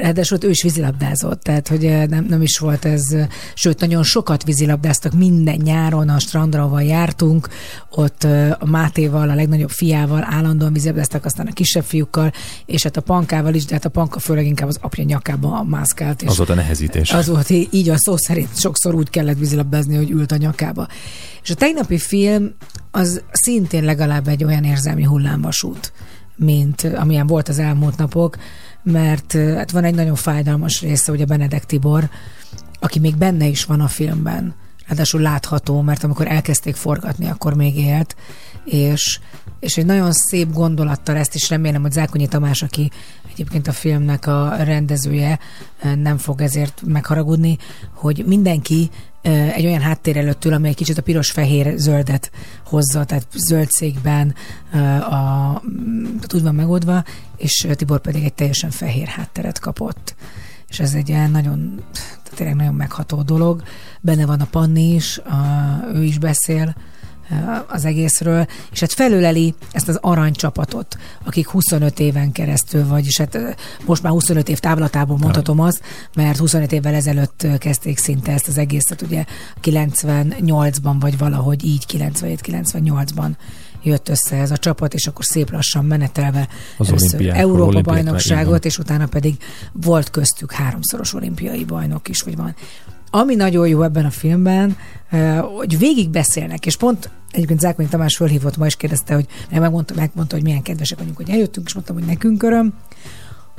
Ráadásul ő is vízilabdázott, tehát hogy eh, nem, nem is volt ez, eh, sőt, nagyon sokat vízilabdáztak minden nyáron, a strandra, ahol jártunk, ott eh, a Mátéval, a legnagyobb fiával állandóan vízilabdáztak, aztán a kisebb fiúkkal, és hát a pankával is, de hát a panka főleg inkább az apja nyakába mászkált. És Az volt a nehezítés. az volt, így a szó szerint sokszor úgy kellett vízilabdázni, hogy ült a nyakába. És a tegnapi film az szintén legalább egy olyan érzelmi hullámvasút, mint amilyen volt az elmúlt napok, mert hát van egy nagyon fájdalmas része, ugye Benedek Tibor, aki még benne is van a filmben, ráadásul látható, mert amikor elkezdték forgatni, akkor még élt, és, és egy nagyon szép gondolattal ezt is remélem, hogy Zákonyi Tamás, aki egyébként a filmnek a rendezője, nem fog ezért megharagudni, hogy mindenki egy olyan háttér előtt ül, ami egy kicsit a piros-fehér-zöldet hozza, tehát zöld székben a, mm, úgy van megoldva, és Tibor pedig egy teljesen fehér hátteret kapott. És ez egy ilyen nagyon, tehát tényleg nagyon megható dolog. Benne van a Panni is, a, ő is beszél az egészről, és hát felöleli ezt az aranycsapatot, akik 25 éven keresztül, vagyis hát eh, most már 25 év távlatából mondhatom azt, mert 25 évvel ezelőtt eh, kezdték szinte ezt az egészet, ugye 98-ban vagy valahogy így 97-98-ban jött össze ez a csapat, és akkor szép lassan menetelve Az először Európa bajnokságot, és utána pedig volt köztük háromszoros olimpiai bajnok is, vagy van. Ami nagyon jó ebben a filmben, hogy végig beszélnek, és pont egyébként Zákonyi Tamás fölhívott ma, és kérdezte, hogy megmondta, megmondta, hogy milyen kedvesek vagyunk, hogy eljöttünk, és mondtam, hogy nekünk öröm,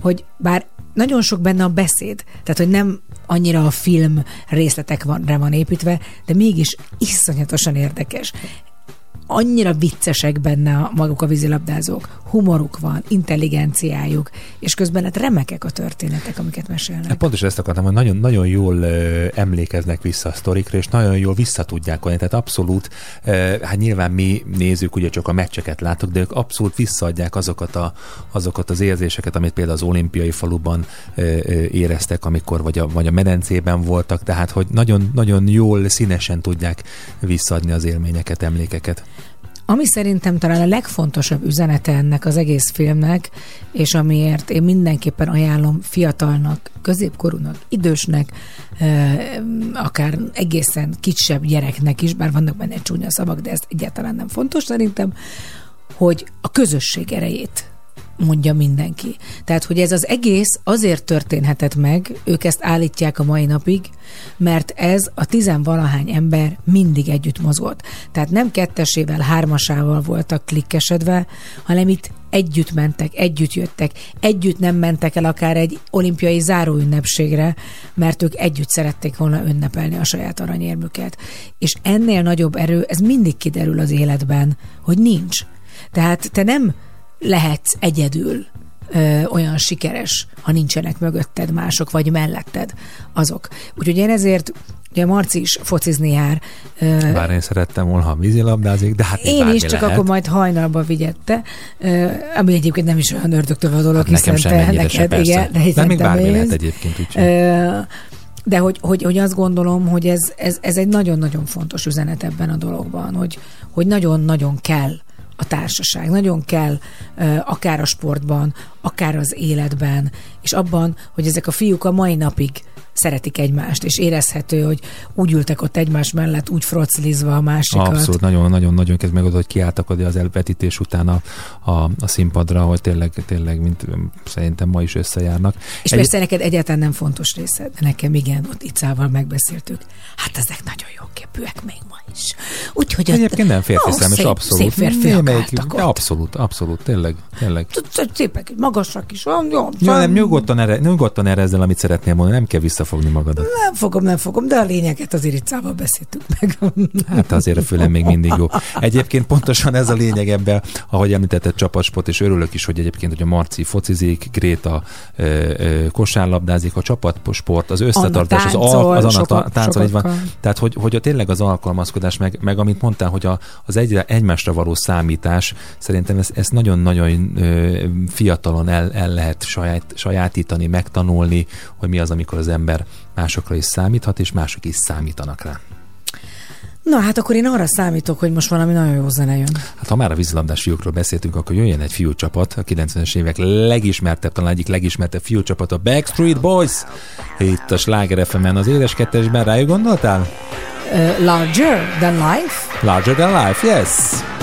hogy bár nagyon sok benne a beszéd, tehát hogy nem annyira a film részletek van, van építve, de mégis iszonyatosan érdekes. Annyira viccesek benne a, maguk a vízilabdázók, humoruk van, intelligenciájuk, és közben hát remekek a történetek, amiket mesélnek. Hát pontosan ezt akartam, hogy nagyon, nagyon jól emlékeznek vissza a sztorikra, és nagyon jól vissza tudják volni. Tehát abszolút, ö, hát nyilván mi nézzük, ugye csak a meccseket látok, de ők abszolút visszaadják azokat, a, azokat az érzéseket, amit például az olimpiai faluban éreztek, amikor vagy a, vagy a medencében voltak, tehát hogy nagyon, nagyon jól, színesen tudják visszaadni az élményeket, emlékeket. Ami szerintem talán a legfontosabb üzenete ennek az egész filmnek, és amiért én mindenképpen ajánlom fiatalnak, középkorúnak, idősnek, akár egészen kisebb gyereknek is, bár vannak benne csúnya szavak, de ez egyáltalán nem fontos szerintem, hogy a közösség erejét mondja mindenki. Tehát, hogy ez az egész azért történhetett meg, ők ezt állítják a mai napig, mert ez a tizenvalahány ember mindig együtt mozgott. Tehát nem kettesével, hármasával voltak klikkesedve, hanem itt együtt mentek, együtt jöttek, együtt nem mentek el akár egy olimpiai záróünnepségre, mert ők együtt szerették volna ünnepelni a saját aranyérmüket. És ennél nagyobb erő, ez mindig kiderül az életben, hogy nincs. Tehát te nem lehetsz egyedül ö, olyan sikeres, ha nincsenek mögötted mások, vagy melletted azok. Úgyhogy én ezért, ugye Marci is focizni jár. Bár én szerettem volna, ha vízilabdázik, de hát még én is, csak lehet. akkor majd hajnalba vigyette, ami egyébként nem is olyan ördögtől való dolog, Hát nekem hiszen sem te se, neked, persze. igen, de, De hiszen még te bármi lehet egyébként. Ö, de hogy, hogy, hogy azt gondolom, hogy ez, ez, ez egy nagyon-nagyon fontos üzenet ebben a dologban, hogy, hogy nagyon-nagyon kell a társaság, nagyon kell akár a sportban, akár az életben, és abban, hogy ezek a fiúk a mai napig szeretik egymást, és érezhető, hogy úgy ültek ott egymás mellett, úgy froclizva a másikat. Abszolút, nagyon-nagyon-nagyon kezd meg oda, hogy kiálltak oda az elvetítés után a, a, a színpadra, hogy tényleg, tényleg, mint szerintem ma is összejárnak. És Egy- persze neked egyáltalán nem fontos része, de nekem igen, ott Icával megbeszéltük. Hát ezek nagyon jó képűek még ma is. Úgyhogy ott- Egyébként nem férfi Ó, szemes, abszolút. Szép férfiak ott. Abszolút, abszolút, tényleg, tényleg. Szépek, magasak is. Jó, nem, nyugodtan, erre, nyugodtan erre ezzel, amit szeretnél mondani, nem kell visszafogni magadat. Nem fogom, nem fogom, de a lényeget az Iricával beszéltük meg. Hát azért a fülem még mindig jó. Egyébként pontosan ez a lényeg ebben, ahogy említetted csapatsport, és örülök is, hogy egyébként, hogy a Marci focizik, Gréta ö, ö, kosárlabdázik, a csapatsport, az összetartás, az, al, az Anna táncol, így van. Tehát, hogy, hogy a tényleg az alkalmazkodás, meg, meg amit mondtál, hogy a, az egyre egymásra való számítás, szerintem ez, ez nagyon-nagyon fiatalon el, el lehet saját, sajátítani, megtanulni, hogy mi az, amikor az ember másokra is számíthat, és mások is számítanak rá. Na hát akkor én arra számítok, hogy most valami nagyon jó zene jön. Hát ha már a vízilabdás fiúkról beszéltünk, akkor jöjjön egy fiúcsapat, a 90-es évek legismertebb, talán egyik legismertebb fiúcsapat, a Backstreet Boys. Itt a Sláger fm az édes kettesben, rájuk gondoltál? Uh, larger than life? Larger than life, yes!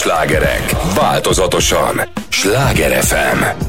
Slágerek változatosan. Sláger FM.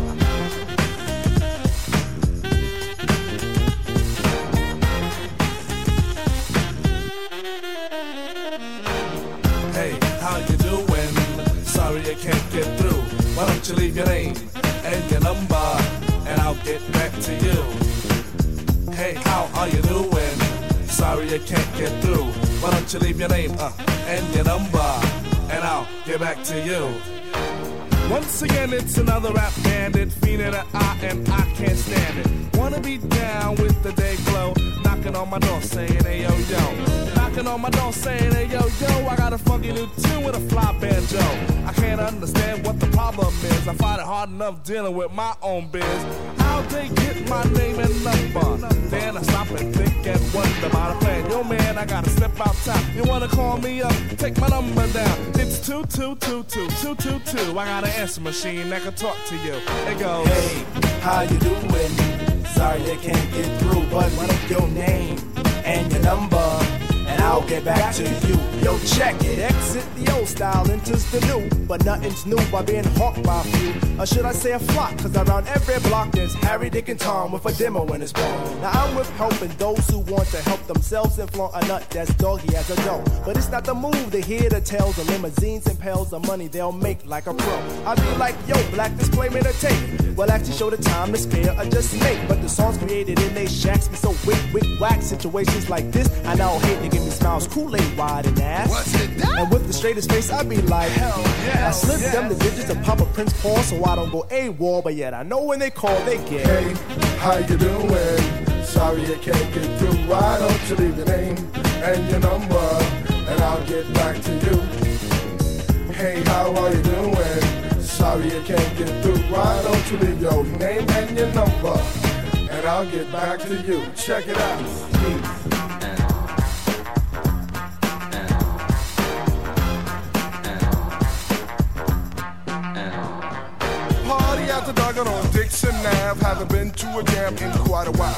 It's another rap bandit, fiending an eye, and I can't stand it. Wanna be down with the day glow, knocking on my door saying, hey yo yo. Knocking on my door saying, hey yo yo, I got a funky new tune with a fly banjo. I can't understand what the problem is. I find it hard enough dealing with my own biz. How they get my name and number? Then I stop and think and wonder about a plan. Yo man, I gotta step outside. You wanna call me up? Take my number down. Two two two two two two two. I got an answer machine that can talk to you. It goes. Hey, how you doing? Sorry I can't get through, but your I'll get back to you. Yo, check it. Exit the old style, enters the new, but nothing's new by being hawked by a few. Or should I say a flock? Cause around every block there's Harry, Dick, and Tom with a demo in his palm. Now I'm with helping those who want to help themselves and flaunt a nut that's doggy as a dough. But it's not the move to hear the tales of limousines and pails of money they'll make like a pro. I be like, yo, black display made a tape. Well, actually show the time to spare or just make. But the songs created in they shacks be so wick, wick, whack. Situations like this, I now hate to give me smiles, Kool-Aid wide and ass. What's it that? And with the straightest face, I be like, hell yeah, I slip yes. them the digits of Papa Prince Paul so I don't go AWOL, but yet I know when they call, they get. Hey, how you doing? Sorry I can't get through. Why don't you leave your name and your number, and I'll get back to you. Hey, how are you doing? Sorry I can't get through. Why don't you leave your name and your number, and I'll get back to you. Check it out. the the Duggan on Dixon Ave. Haven't been to a jam in quite a while.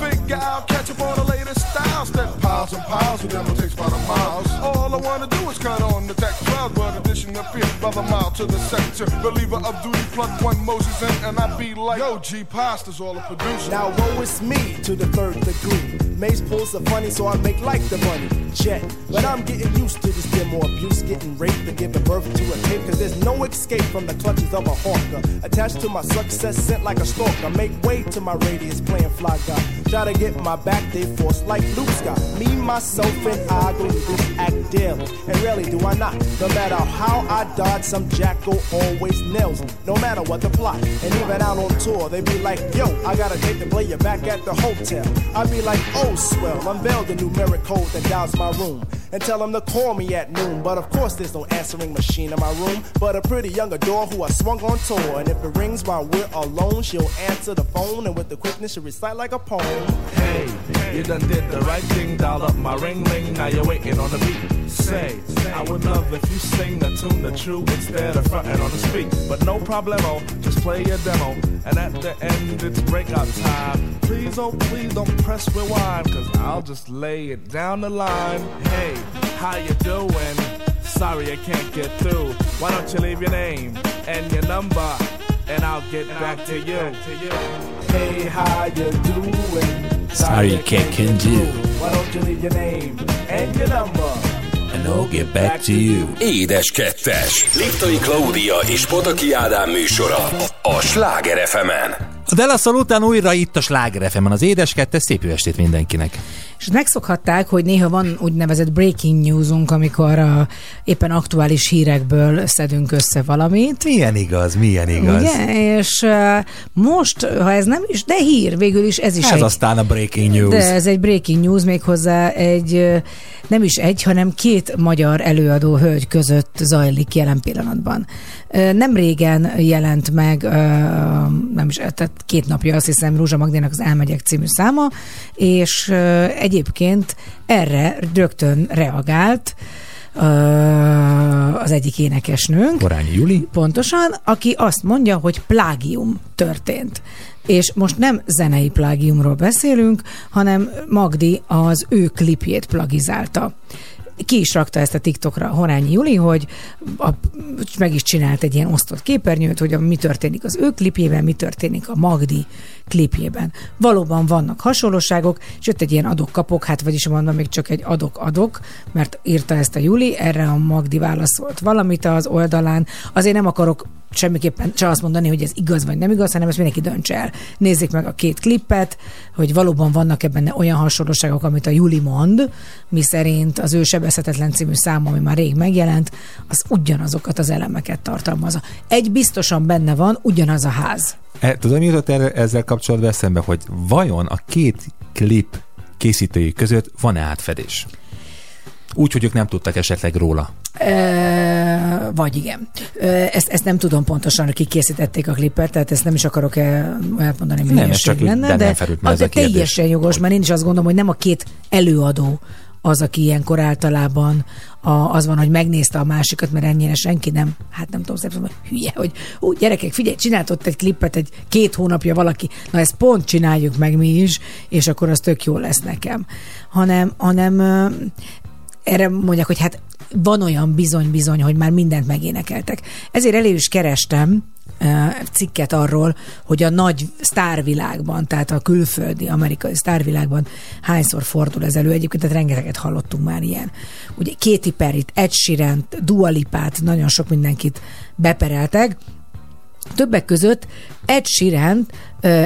Figure I'll catch up on the latest styles. That piles and piles of them will take about a miles. All I wanna do is cut on the tech cloud, but addition appear brother mile to the sector. Believer of duty, plug one Moses in, and I be like, Yo, G Pasta's all a producer. Now woe is me to the third degree. Mace pulls the funny, so I make like the money. Jet. But I'm getting used to this demo abuse, getting raped and giving birth to a tape. Cause there's no escape from the clutches of a hawker. Attached to my success, sent like a stalker. I make way to my radius, playing fly guy. Try to get my back, they force like Luke Scott. Me, myself, and I go through act daily. And rarely do I not. No matter how I dodge, some jackal always nails me. No matter what the plot. And even out on tour, they be like, yo, I got a date to play you back at the hotel. I be like, oh, swell, unveil the numeric code that dials my room. And tell them to call me at noon. But of course, there's no answering machine in my room. But a pretty young adore who I swung on tour. And if it rings while we're alone, she'll answer the phone. And with the quickness, she'll recite like a poem. Hey, you done did the right thing, dial up my ring ring, now you're waiting on the beat. Say, I would love if you sing the tune the true instead of fronting on the speak. But no problemo, just play your demo. And at the end, it's breakout time. Please, oh please don't press rewind, cause I'll just lay it down the line. Hey, how you doing? Sorry I can't get through. Why don't you leave your name and your number? And I'll get back to you. Hey, how you doing? Sorry, can't do. Why don't you leave your name and your number? And I'll get back to you. Édes kettes. Liptai Klaudia és Pataki Ádám műsora a Sláger fm A Delaszal után újra itt a Sláger fm az édes kettes, szép jó estét mindenkinek. És megszokhatták, hogy néha van úgynevezett breaking newsunk, amikor a éppen aktuális hírekből szedünk össze valamit. Milyen igaz, milyen igaz. Ugye? És uh, most, ha ez nem is, de hír, végül is ez is Ez egy... aztán a breaking news. De ez egy breaking news, méghozzá egy, nem is egy, hanem két magyar előadó hölgy között zajlik jelen pillanatban. Nem régen jelent meg, nem is, tehát két napja azt hiszem Rózsa Magdénak az Elmegyek című száma, és egyébként erre rögtön reagált az egyik énekesnőnk. Korányi Juli. Pontosan, aki azt mondja, hogy plágium történt. És most nem zenei plágiumról beszélünk, hanem Magdi az ő klipjét plagizálta. Ki is rakta ezt a TikTokra Horányi Juli, hogy a, meg is csinált egy ilyen osztott képernyőt, hogy a, mi történik az ő klipjében, mi történik a Magdi klipjében. Valóban vannak hasonlóságok, és jött egy ilyen adok-kapok, hát vagyis mondom, még csak egy adok-adok, mert írta ezt a Juli, erre a Magdi válaszolt valamit az oldalán. Azért nem akarok semmiképpen se azt mondani, hogy ez igaz vagy nem igaz, hanem ezt mindenki döntse el. Nézzék meg a két klippet, hogy valóban vannak ebben olyan hasonlóságok, amit a Juli mond, mi szerint az ő sebezhetetlen című száma, ami már rég megjelent, az ugyanazokat az elemeket tartalmazza. Egy biztosan benne van, ugyanaz a ház. E, tudod, mi jutott erre, ezzel kapcsolatban eszembe, hogy vajon a két klip készítői között van-e átfedés? Úgy, hogy ők nem tudtak esetleg róla. E, vagy igen. Ezt, ezt nem tudom pontosan, hogy kik készítették a klipet, tehát ezt nem is akarok elmondani, hogy Nem, ez hülyeség csak lenne, de felült kérdés. teljesen jogos, mert én is azt gondolom, hogy nem a két előadó az, aki ilyenkor általában a, az van, hogy megnézte a másikat, mert ennyire senki nem, hát nem tudom, hogy hülye, hogy ú, gyerekek, figyelj, csinált ott egy klippet egy két hónapja valaki, na ezt pont csináljuk meg mi is, és akkor az tök jó lesz nekem. Hanem, hanem erre mondják, hogy hát van olyan bizony-bizony, hogy már mindent megénekeltek. Ezért elő is kerestem cikket arról, hogy a nagy sztárvilágban, tehát a külföldi, amerikai sztárvilágban hányszor fordul ez elő. Egyébként tehát rengeteget hallottunk már ilyen. Ugye Katy Perry-t, Ed sheeran Dua Lipát, nagyon sok mindenkit bepereltek, Többek között Ed Sheeran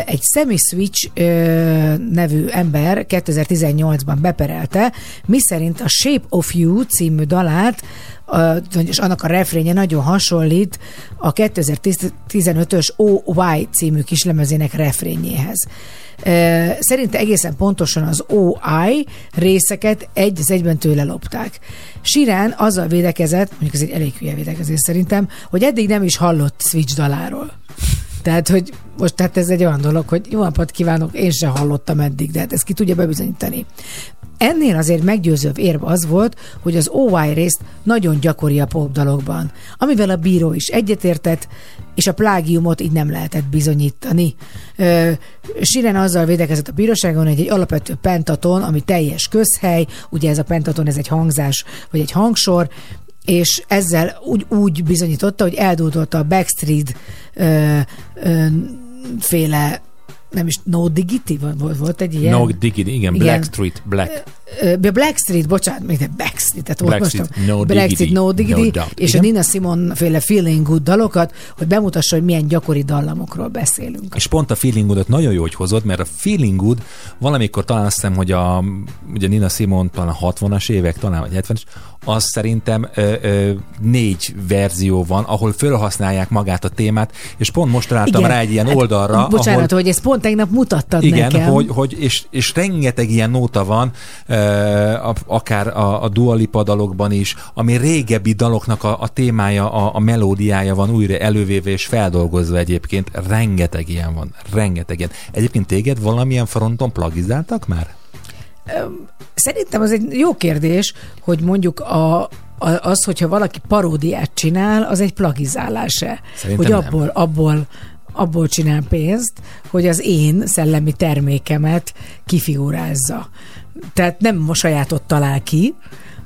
egy Sammy Switch nevű ember 2018-ban beperelte, miszerint a Shape of You című dalát, és annak a refrénye nagyon hasonlít a 2015-ös OY című kislemezének refrényéhez. Szerinte egészen pontosan az OI részeket egy az egyben tőle lopták. Sirán azzal védekezett, mondjuk ez egy elég hülye védekezés szerintem, hogy eddig nem is hallott Switch daláról. Tehát, hogy most tehát ez egy olyan dolog, hogy jó napot kívánok, én sem hallottam eddig, de hát ezt ki tudja bebizonyítani. Ennél azért meggyőzőbb érv az volt, hogy az OY részt nagyon gyakori a popdalokban, amivel a bíró is egyetértett, és a plágiumot így nem lehetett bizonyítani. Ö, Siren azzal védekezett a bíróságon, hogy egy alapvető pentaton, ami teljes közhely, ugye ez a pentaton, ez egy hangzás, vagy egy hangsor, és ezzel úgy, úgy bizonyította, hogy eldúdolta a Backstreet ö, ö, féle nem is No Digity volt, volt egy ilyen. No Diggity, igen, Igen. Black Street, Black. Black Street, bocsánat, még de Backstreet, tehát Blackstreet, most No Blackstreet, Diggity, No Diggity, no doubt. és Igen. a Nina Simon féle Feeling Good dalokat, hogy bemutassa, hogy milyen gyakori dallamokról beszélünk. És pont a Feeling Good-ot nagyon jó, hogy hozod, mert a Feeling Good valamikor talán azt hiszem, hogy a ugye Nina Simon talán a 60-as évek, talán vagy 70-es, az szerintem ö, ö, négy verzió van, ahol felhasználják magát a témát, és pont most találtam Igen. rá egy ilyen Hát, oldalra, Bocsánat, ahol hogy ezt pont tegnap mutattad igen, nekem. hogy, hogy és, és rengeteg ilyen nóta van, ö, a, akár a, a Dua Lipa dalokban is, ami régebbi daloknak a, a témája, a, a melódiája van újra elővéve és feldolgozva egyébként. Rengeteg ilyen van, rengeteg ilyen. Egyébként téged valamilyen fronton plagizáltak már? Szerintem az egy jó kérdés, hogy mondjuk a, az, hogyha valaki paródiát csinál, az egy plagizálás-e? Szerintem hogy nem. abból, abból abból csinál pénzt, hogy az én szellemi termékemet kifigurázza. Tehát nem a sajátot talál ki,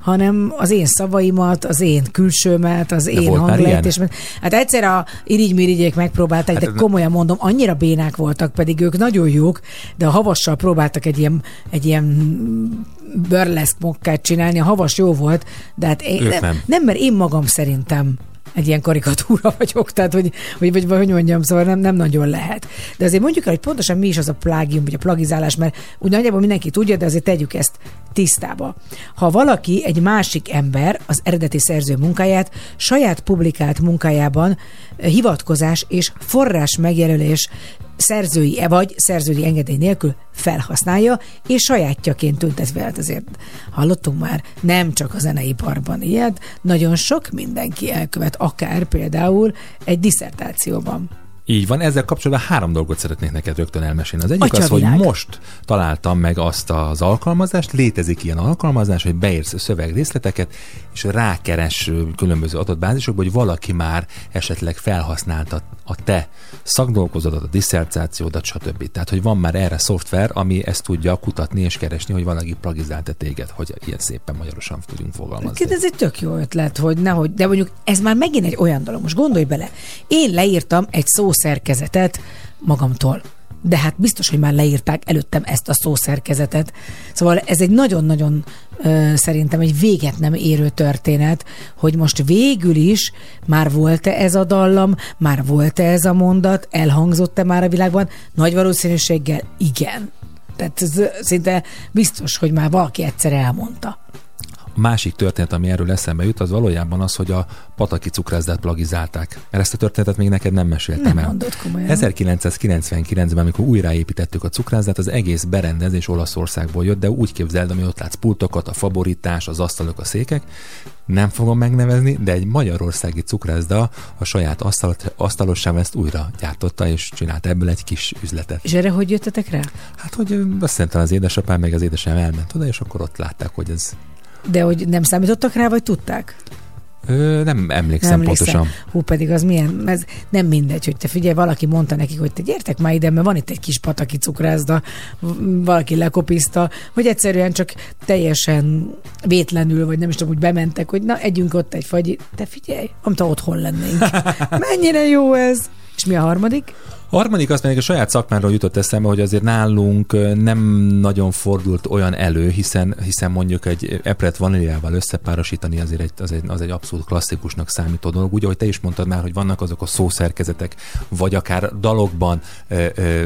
hanem az én szavaimat, az én külsőmet, az én volt már hanglejtésemet. Hát egyszer a irigy megpróbálták, Hát de komolyan mondom, annyira bénák voltak, pedig ők nagyon jók, de a havassal próbáltak egy ilyen, egy ilyen burleszk mokkát csinálni, a havas jó volt, de hát én, nem. nem, mert én magam szerintem egy ilyen karikatúra *laughs* vagyok, tehát hogy, hogy, vagy, vagy hogy mondjam, szóval nem, nem nagyon lehet. De azért mondjuk el, hogy pontosan mi is az a plágium, vagy a plagizálás, mert úgy nagyjából mindenki tudja, de azért tegyük ezt tisztába. Ha valaki, egy másik ember az eredeti szerző munkáját saját publikált munkájában hivatkozás és forrás megjelölés szerzői vagy szerzői engedély nélkül felhasználja, és sajátjaként tüntetve. Hát azért hallottunk már, nem csak a zeneiparban ilyet, nagyon sok mindenki elkövet, akár például egy diszertációban. Így van, ezzel kapcsolatban három dolgot szeretnék neked rögtön elmesélni. Az egyik az, hogy Atyavilág. most találtam meg azt az alkalmazást, létezik ilyen alkalmazás, hogy beírsz szövegrészleteket, és rákeres különböző adatbázisokba, hogy valaki már esetleg felhasználta a te szakdolgozatot, a disszertációdat, stb. Tehát, hogy van már erre szoftver, ami ezt tudja kutatni és keresni, hogy valaki plagizálta téged, hogy ilyen szépen magyarosan tudjunk fogalmazni. Ez egy tök jó ötlet, hogy nehogy, de mondjuk ez már megint egy olyan dolog, most gondolj bele. Én leírtam egy szószerkezetet magamtól. De hát biztos, hogy már leírták előttem ezt a szószerkezetet. Szóval ez egy nagyon-nagyon szerintem egy véget nem érő történet, hogy most végül is már volt-e ez a dallam, már volt-e ez a mondat, elhangzott-e már a világban? Nagy valószínűséggel igen. Tehát ez szinte biztos, hogy már valaki egyszer elmondta. Másik történet, ami erről eszembe jut, az valójában az, hogy a pataki cukrászdát plagizálták. Mert ezt a történetet még neked nem meséltem Nem el. mondod komolyan. 1999-ben, amikor újraépítettük a cukrászdat, az egész berendezés Olaszországból jött, de úgy képzeld, ami ott látsz pultokat, a favoritás, az asztalok, a székek. Nem fogom megnevezni, de egy magyarországi cukrászda a saját asztal, asztalossával ezt újra gyártotta, és csinált ebből egy kis üzletet. És erre hogy jöttetek rá? Hát, hogy azt szerintem az édesapám meg az édesem elment oda, és akkor ott látták, hogy ez De hogy nem számítottak rá, vagy tudták? Ö, nem emlékszem nem pontosan. Hú, pedig az milyen, ez nem mindegy, hogy te figyelj, valaki mondta nekik, hogy te gyertek már ide, mert van itt egy kis pataki cukrászda, valaki lekopiszta, vagy egyszerűen csak teljesen vétlenül, vagy nem is tudom, úgy bementek, hogy na, együnk ott egy fagy. Te figyelj, amta otthon lennénk. *laughs* Mennyire jó ez! És mi a harmadik? A harmadik azt pedig a saját szakmáról jutott eszembe, hogy azért nálunk nem nagyon fordult olyan elő, hiszen, hiszen mondjuk egy epret vaníliával összepárosítani azért egy, az, egy, az egy abszolút klasszikusnak számító dolog. Úgy, ahogy te is mondtad már, hogy vannak azok a szószerkezetek, vagy akár dalokban ö, ö,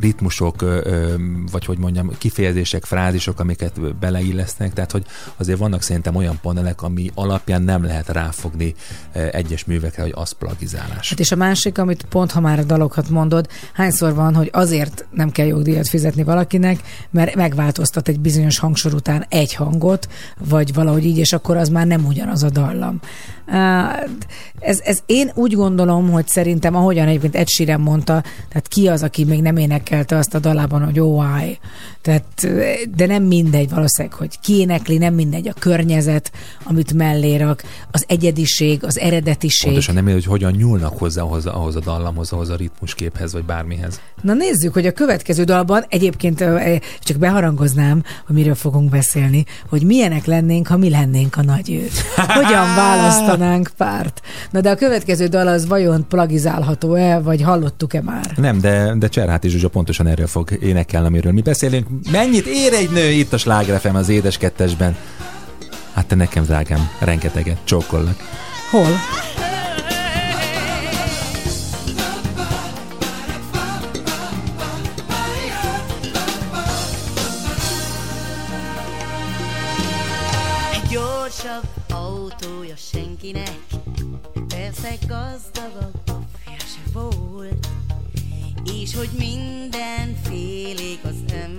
ritmusok, ö, vagy hogy mondjam, kifejezések, frázisok, amiket beleillesztenek, tehát hogy azért vannak szerintem olyan panelek, ami alapján nem lehet ráfogni egyes művekre, hogy az plagizálás. Hát és a másik, amit pont ha már a dalokat mondod, hányszor van, hogy azért nem kell jogdíjat fizetni valakinek, mert megváltoztat egy bizonyos hangsor után egy hangot, vagy valahogy így, és akkor az már nem ugyanaz a dallam. Ez, ez én úgy gondolom, hogy szerintem, ahogyan egyébként Ed Sheeran mondta, tehát ki az, aki még nem énekelte azt a dalában, hogy oh, why. Tehát, de nem mindegy valószínűleg, hogy ki énekli, nem mindegy a környezet, amit mellé rak, az egyediség, az eredetiség. Pontosan nem érted, hogy hogyan nyúlnak hozzá ahhoz, ahhoz a dallamhoz, ahhoz a ritmusképhez, vagy bármihez. Na nézzük, hogy a következő dalban egyébként csak beharangoznám, hogy miről fogunk beszélni, hogy milyenek lennénk, ha mi lennénk a nagy őt. *laughs* Hogyan választanánk párt. Na de a következő dal az vajon plagizálható-e, vagy hallottuk-e már? Nem, de, de Cserháti Zsuzsa pontosan erről fog énekelni, amiről mi beszélünk. Mennyit ér egy nő itt a Sláger FM az édes kettesben? Hát te nekem, drágám, rengeteget, csókollak. Hol?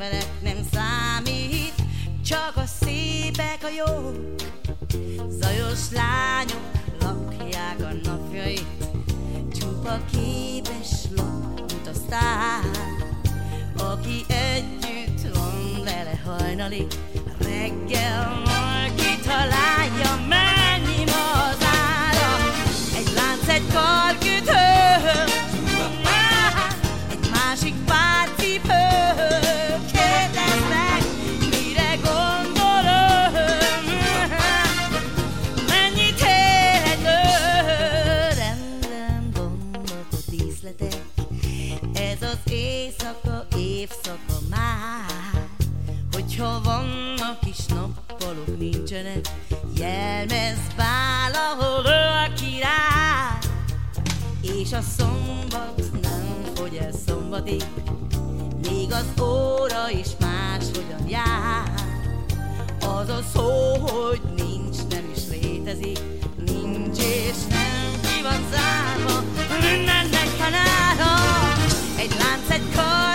Emberek nem számít, csak a szépek a jók. Zajos lányok lakják a napjait, csupa képes lap, mint a sztár. Aki együtt van vele hajnalig, reggel majd kitalálja, mennyi ma az ára. Egy lánc, egy karkötő, évszaka már Hogyha vannak is nappalok nincsenek Jelmez bál, ahol ő a király. És a szombat nem fogy el szombatig Még az óra is máshogyan jár. Az a szó, hogy nincs, nem is létezik Nincs és nem ki van zárva Mindennek van ára Egy lánc, egy karkötő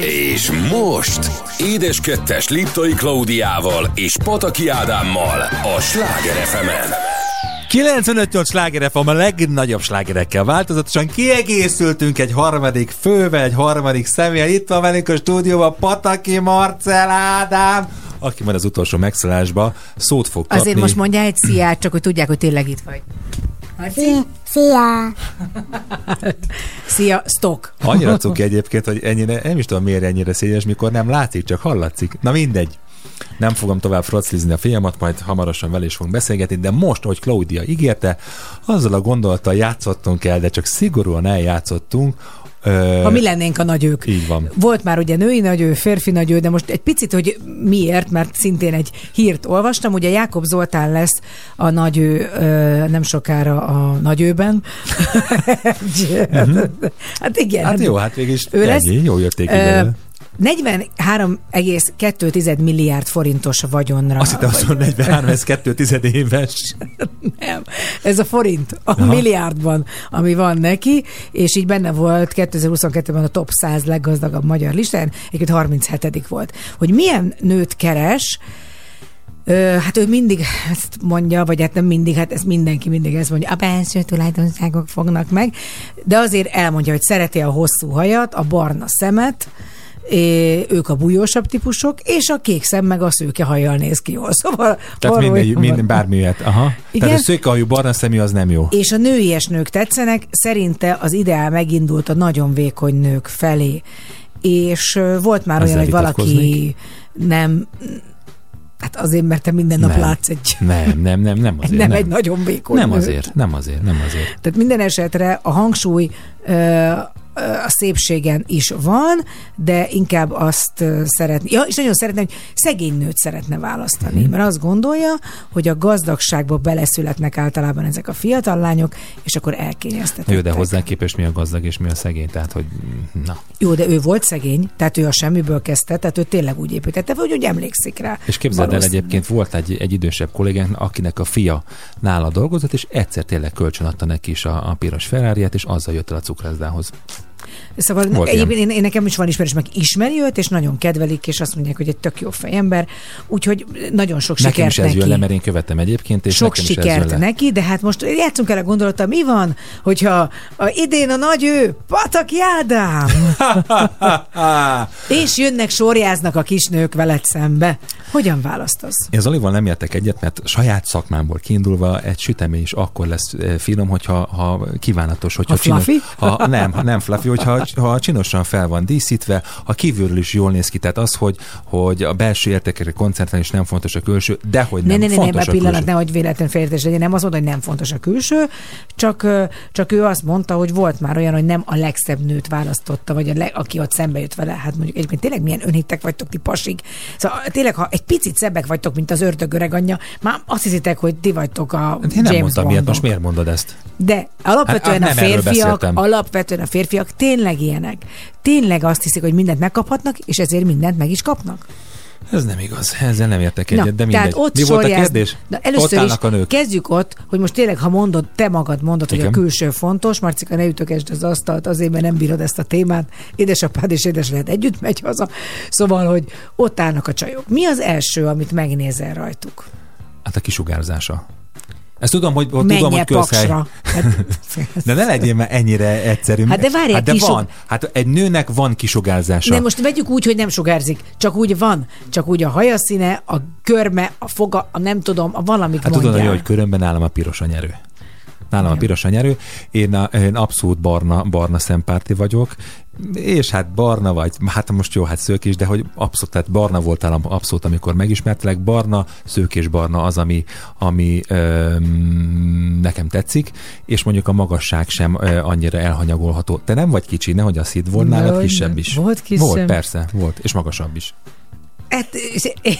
És most Édes Kettes Liptai Klaudiával és Pataki Ádámmal a Sláger fm 95-8 sláger FM a legnagyobb slágerekkel változatosan kiegészültünk egy harmadik fővel, egy harmadik személyel. Itt van velünk a stúdióban Pataki Marcel Ádám, aki majd az utolsó megszállásba szót fog kapni. Azért most mondjál egy sziát, csak hogy tudják, hogy tényleg itt vagy. Marci? Szia! *laughs* Szia, stock. Annyira cuki egyébként, hogy ennyire, nem is tudom miért ennyire szégyes, mikor nem látszik, csak hallatszik. Na mindegy. Nem fogom tovább froclizni a fiamat, majd hamarosan vele is fogunk beszélgetni, de most, hogy Claudia ígérte, azzal a gondolattal játszottunk el, de csak szigorúan eljátszottunk. Ha mi lennénk a nagyők. Így van. Volt már ugye női nagyő, férfi nagyő, de most egy picit, hogy miért, mert szintén egy hírt olvastam, ugye Jákob Zoltán lesz a nagyő nem sokára a nagyőben. *laughs* hát igen. Hát jó, hát végig is Ő lesz. ennyi, jó jötték ide. 43,2 milliárd forintos vagyonra. Azt hittem, azt mondom, 43, ez 2 tized éves. *laughs* Nem, ez a forint a Aha. milliárdban, ami van neki, és így benne volt 2022-ben a top 100 leggazdagabb magyar listán, egyébként 37 volt. Hogy milyen nőt keres, hát ő mindig ezt mondja, vagy hát nem mindig, hát ez mindenki mindig ezt mondja, a belső tulajdonságok fognak meg, de azért elmondja, hogy szereti a hosszú hajat, a barna szemet, é, ők a bújósabb típusok, és a kék szem meg a szőke hajjal néz ki jól. Szóval Tehát minden, minden bármilyet. Aha. Igen. Tehát a szőkehajú barna szemű az nem jó. És a nőies nők tetszenek, szerinte az ideál megindult a nagyon vékony nők felé. És volt már Ezzel olyan, hogy valaki nem, hát azért, mert te minden nap Nem. látsz egy, Nem, nem, nem, nem azért. nem, nem. egy nagyon vékony Nem nőt. azért, nem azért, nem azért. Tehát minden esetre a hangsúly a szépségen is van, de inkább azt szeretné, ja, és nagyon szeretne, hogy szegény nőt szeretne választani, Mhm. mert azt gondolja, hogy a gazdagságba beleszületnek általában ezek a fiatal lányok, és akkor elkényeztetettek. Jó, de hozzá képest mi a gazdag és mi a szegény, tehát hogy na. Jó, de ő volt szegény, tehát ő a semmiből kezdte, tehát ő tényleg úgy építette, vagy úgy emlékszik rá. És képzeld el, egyébként volt egy, egy idősebb kollégánk, akinek a fia nála dolgozott, és egyszer tényleg kölcsön adta neki is a, a piros ferrari és azzal jött el a cukrászdához. Szóval Volt egyébként én, én, nekem is van ismerős, meg ismeri őt, és nagyon kedvelik, és azt mondják, hogy egy tök jó fejember, úgyhogy nagyon sok Nekem sikert is ez neki. jön le, mert én követtem egyébként, és Sok nekem is sikert le. neki, de hát most játszunk el a gondolata, mi van, hogyha a, idén a nagy ő, Pataki Ádám, *laughs* és jönnek, sorjáznak a kisnők veled szembe. Hogyan választasz? Én Zolival nem értek egyet, mert saját szakmámból kiindulva egy sütemény is akkor lesz eh, finom, hogyha ha kívánatos, hogyha Ha fluffy? ha, nem, ha nem fluffy, hogyha ha csinosan fel van díszítve, ha kívülről is jól néz ki, tehát az, hogy, hogy a belső értékekre koncentrálni is nem fontos a külső, de hogy Ne, nem, ne, ne, ne, fontos mert a pillanat, külső. nehogy véletlen félretés legyen. Nem azt mondta, hogy nem fontos a külső, csak, csak ő azt mondta, hogy volt már olyan, hogy nem a legszebb nőt választotta, vagy a leg, aki ott szembe jött vele. Hát mondjuk egyébként tényleg milyen önhittek vagytok ti pasig. Szóval tényleg, ha egy picit szebbek vagytok, mint az ördög öreg anyja, már azt hiszitek, hogy ti vagytok a Hát Én James nem mondtam ilyet, most miért mondod ezt? De alapvetően Hát, a férfiak, alapvetően a férfiak tényleg ilyenek. Tényleg azt hiszik, hogy mindent megkaphatnak, és ezért mindent meg is kapnak. Ez nem igaz, ezzel nem értek egyet, de mindegy. tehát ott Mi volt a kérdés? Na, először ott is a nők. kezdjük ott, hogy most tényleg, ha mondod, te magad mondod, hogy Igen. a külső fontos, Marcika, ne ütögesd az asztalt, azért, mert nem bírod ezt a témát. Édesapád és édesanyád együtt megy haza. Szóval, hogy ott állnak a csajok. Mi az első, amit megnézel rajtuk? Hát a kisugárzása. Ezt tudom, hogy, Menje tudom, hogy közhely. *laughs* De ne legyél már ennyire egyszerű. Hát de várjál, hát de kisug- van. Hát egy nőnek van kisugárzása. Nem, most vegyük úgy, hogy nem sugárzik. Csak úgy van. Csak úgy a haja színe, a körme, a foga, a nem tudom, a valamit Hát mondjál. tudod, hogy körömben nálam a piros a nyerő. Nálam a piros a nyerő. Én, a, én abszolút barna, barna szempárti vagyok, és hát barna vagy, hát most jó, hát szőkés, de hogy abszolút, tehát barna voltál abszolút, amikor megismertelek. Barna, szőkés barna az, ami, ami öm, nekem tetszik, és mondjuk a magasság sem ö, annyira elhanyagolható. Te nem vagy kicsi, nehogy azt hidd, volt nálad kisebb is. Volt kisebb. Volt, persze, volt, és magasabb is. Hát, és- *laughs*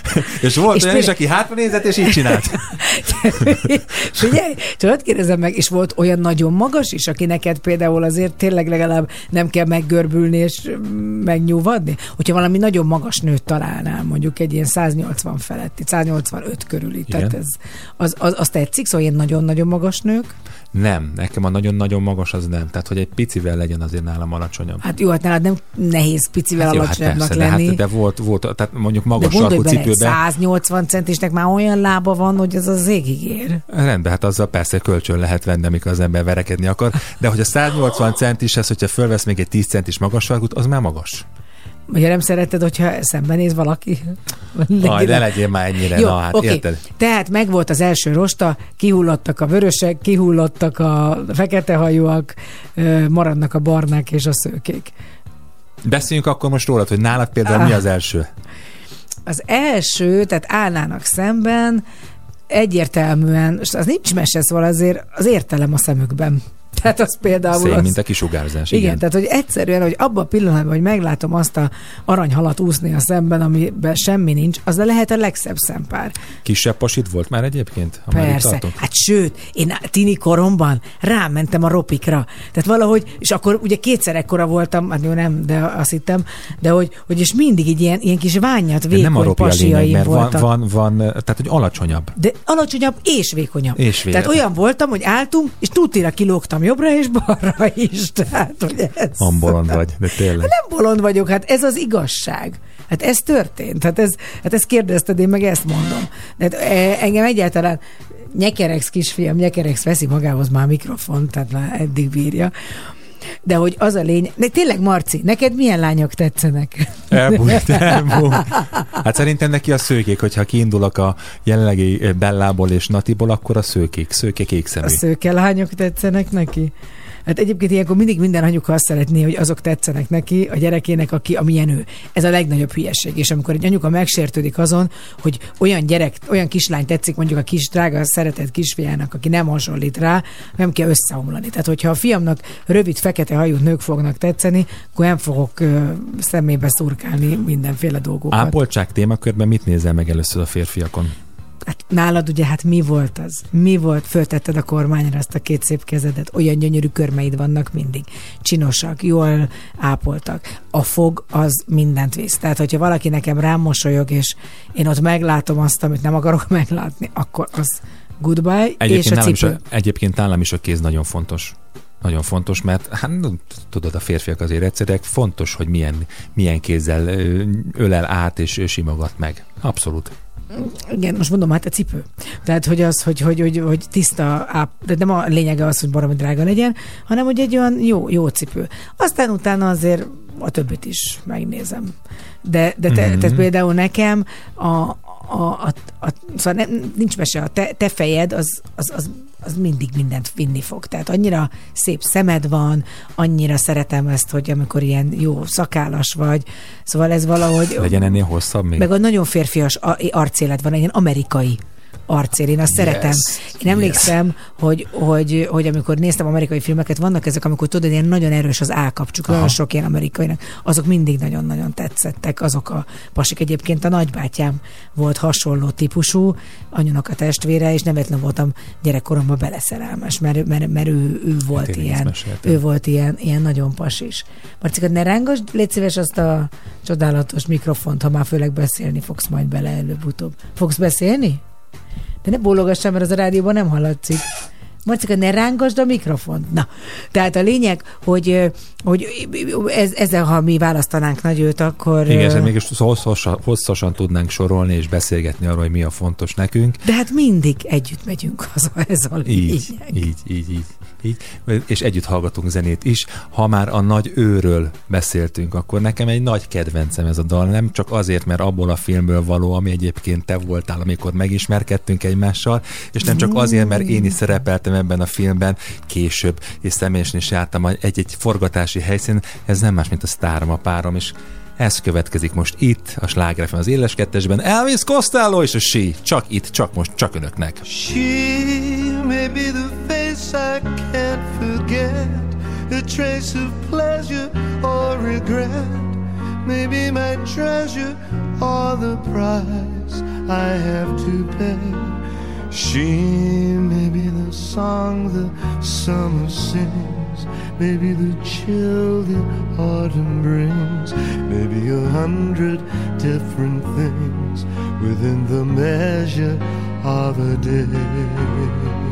*laughs* És volt És olyan is, aki hátra nézett, és így csinált. *laughs* Figyelj, tudod, kérdezem meg, és volt olyan nagyon magas is, aki neked például azért tényleg legalább nem kell meggörbülni és mm, megnyúvadni? Hogyha valami nagyon magas nőt találnál, mondjuk egy ilyen 180 feletti, 185 körüli, tehát Igen. ez, az, az, az tetszik, szóval ilyen nagyon-nagyon magas nők. Nem, nekem a nagyon-nagyon magas az nem. Tehát, hogy egy picivel legyen azért nálam alacsonyabb. Hát jó, hát nálad nem nehéz picivel Hát jó, hát alacsonyabbnak de, lenni. hát, de volt, volt, tehát mondjuk de magas sarkú cipőben. 180 centisnek már olyan lába van, hogy ez az égig ér. Rendben, hát azzal persze kölcsön lehet venni, amikor az ember verekedni akar, de hogy a 180 centishez, hogyha fölvesz még egy 10 centis magas sarkút, az már magas. Ugye nem szereted, hogyha szembenéz valaki? Aj, ne legyél már ennyire, Jó, na hát oké. érted? Tehát megvolt az első rosta, kihullottak a vörösek, kihullottak a fekete hajúak, ö, maradnak a barnák és a szőkék. Beszéljünk akkor most rólad, hogy nálad például mi Ah. az első? Az első, tehát állnának szemben, egyértelműen, és az nincs mese, szóval azért az értelem a szemükben. Tehát az például Szép, az, mint a kisugárzás. igen, Igen. tehát hogy egyszerűen, hogy abban a pillanatban, hogy meglátom azt a aranyhalat úszni a szemben, amiben semmi nincs, az lehet a legszebb szempár. Kisebb pasit volt már egyébként? ha már Persze. tartunk? Hát sőt, én tini koromban rámentem a ropikra. Tehát valahogy, és akkor ugye kétszer ekkora voltam, hát jó nem, de azt hittem, de hogy, hogy és mindig így ilyen, ilyen kis ványat, De nem a vékony ropi a lényeg, pasiaim mert van, voltak. van, van, tehát hogy alacsonyabb. De alacsonyabb és vékonyabb. És vé- Tehát olyan voltam, hogy álltunk, és tutira kilógtam jobbra és balra is. Tehát, hogy ez... Ambolond vagy, de tényleg. Nem bolond vagyok, hát ez az igazság. Hát ez történt. Hát, ez, hát ezt kérdezted, én meg ezt mondom. De hát, eh, engem egyáltalán nyekerex kisfiam, nyekerex veszi magához már a mikrofont, tehát már eddig bírja. De hogy az a lény... De tényleg, Marci, neked milyen lányok tetszenek? Elbújt, elbújt. Hát szerintem neki a szőkék, hogyha kiindulok a jelenlegi eh, Bellából és Natiból, akkor a szőkék, szőkék A égszemű. szőke lányok tetszenek neki? Hát egyébként ilyenkor mindig minden anyuka azt szeretné, hogy azok tetszenek neki, a gyerekének, aki amilyen ő. Ez a legnagyobb hülyeség. És amikor egy anyuka megsértődik azon, hogy olyan gyerek, olyan kislány tetszik mondjuk a kis drága szeretett kisfiának, aki nem hasonlít rá, nem kell összeomlani. Tehát, hogyha a fiamnak rövid, fekete hajú nők fognak tetszeni, akkor nem fogok ö, szemébe szurkálni mindenféle dolgokat. Ápoltság témakörben mit nézel meg először a férfiakon? Hát nálad ugye, hát mi volt az? Mi volt? Föltetted a kormányra azt a két szép kezedet, olyan gyönyörű körmeid vannak mindig. Csinosak, jól ápoltak. A fog az mindent visz. Tehát, hogyha valaki nekem rám mosolyog, és én ott meglátom azt, amit nem akarok *laughs* meglátni, akkor az goodbye, és Egyébként, a nálam is cipő. a, egyébként nálam is a kéz nagyon fontos. Nagyon fontos, mert hát tudod, a férfiak azért egyszerűek, fontos, hogy milyen, milyen kézzel ölel át és simogat meg. Abszolút. Igen, most mondom, hát a cipő. Tehát, hogy az, hogy, hogy, hogy, hogy tiszta, áp, de nem a lényege az, hogy baromi drága legyen, hanem, hogy egy olyan jó, jó cipő. Aztán utána azért a többit is megnézem. De, de te, Mhm. tehát például nekem a, a, a, a szóval nem, nincs mese, a te, te fejed az, az, az, az mindig mindent vinni fog. Tehát annyira szép szemed van, annyira szeretem ezt, hogy amikor ilyen jó szakállas vagy, szóval ez valahogy... Legyen ennél hosszabb még? Meg a nagyon férfias arcélet van, egy ilyen amerikai arcél, én azt Yes, szeretem. Én emlékszem, hogy, hogy, hogy amikor néztem amerikai filmeket, vannak ezek, amikor tudod, ilyen nagyon erős az állkapcsuk, nagyon sok ilyen amerikainak, azok mindig nagyon-nagyon tetszettek, azok a pasik. Egyébként a nagybátyám volt hasonló típusú, anyunak a testvére, és nem voltam gyerekkoromban beleszerelmes, mert, mert, mert ő, ő volt én is ilyen, ő volt ilyen, ilyen nagyon pasis. Marcika, ne rángasd, légy szíves azt a csodálatos mikrofont, ha már főleg beszélni fogsz majd bele előbb-utóbb. Fogsz beszélni? De ne bólogassál, mert az a rádióban nem hallatszik. Marcika, ne rángasd a mikrofont. Na, tehát a lényeg, hogy, hogy ez, ezzel, ha mi választanánk nagy őt, akkor... Igen, és mégis hosszasan, hosszasan tudnánk sorolni és beszélgetni arról, hogy mi a fontos nekünk. De hát mindig együtt megyünk haza, ez a lényeg. Így, így, így, így, így. És együtt hallgatunk zenét is. Ha már a nagy őről beszéltünk, akkor nekem egy nagy kedvencem ez a dal, nem csak azért, mert abból a filmből való, ami egyébként te voltál, amikor megismerkedtünk egymással, és nem csak azért, mert én is szerepeltem ebben a filmben később, és személyesen is jártam egy-egy forgatási helyszínen, ez nem más, mint a sztárom, a párom, és ez következik most itt, a Sláger FM az Éles Kettesben. Elvis Costello és a She, csak itt, csak most, csak önöknek. She may be the face I can't forget, a trace of pleasure or regret. Maybe my treasure or the price I have to pay. She may be the song the summer sings, maybe the chill the autumn brings, maybe a hundred different things within the measure of a day.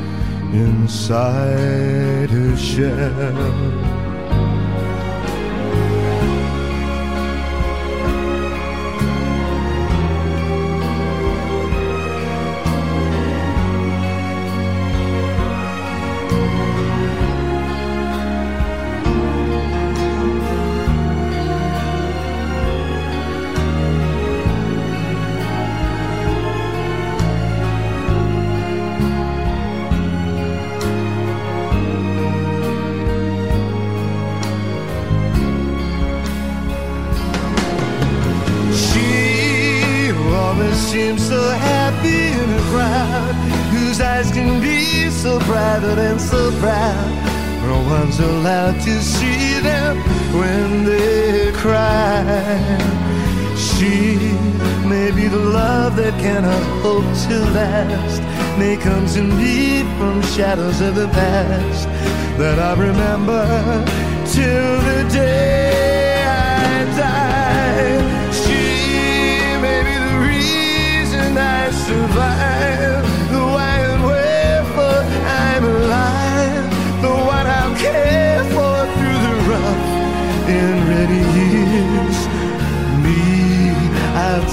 inside her shell. Private and so proud. No one's allowed to see them when they cry. She may be the love that cannot hope to last, may come to me from shadows of the past that I remember till the day I die. She may be the reason I survive,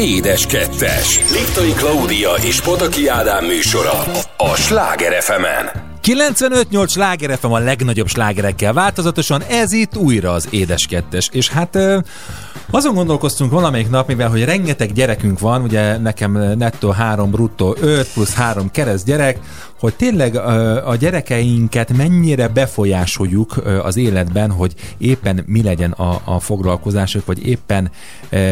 Édes Kettes. Liptai Klaudia és Pataki Ádám műsora. A Sláger fm 95-8 sláger FM a legnagyobb slágerekkel változatosan, ez itt újra az Édes Kettes. És hát azon gondolkoztunk valamelyik nap, mivel hogy rengeteg gyerekünk van, ugye nekem nettó 3, bruttó 5 plusz 3 kereszt gyerek, hogy tényleg a gyerekeinket mennyire befolyásoljuk az életben, hogy éppen mi legyen a, a foglalkozásuk, vagy éppen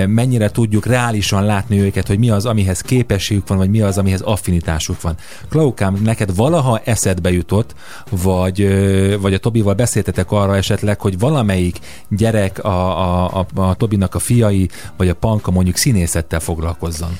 mennyire tudjuk reálisan látni őket, hogy mi az, amihez képességük van, vagy mi az, amihez affinitásuk van. Klaukám, neked valaha eszedbe jutott, vagy, vagy a Tobival beszéltetek arra esetleg, hogy valamelyik gyerek, a, a, a, a Tobinak a fiai, vagy a Panka mondjuk színészettel foglalkozzon?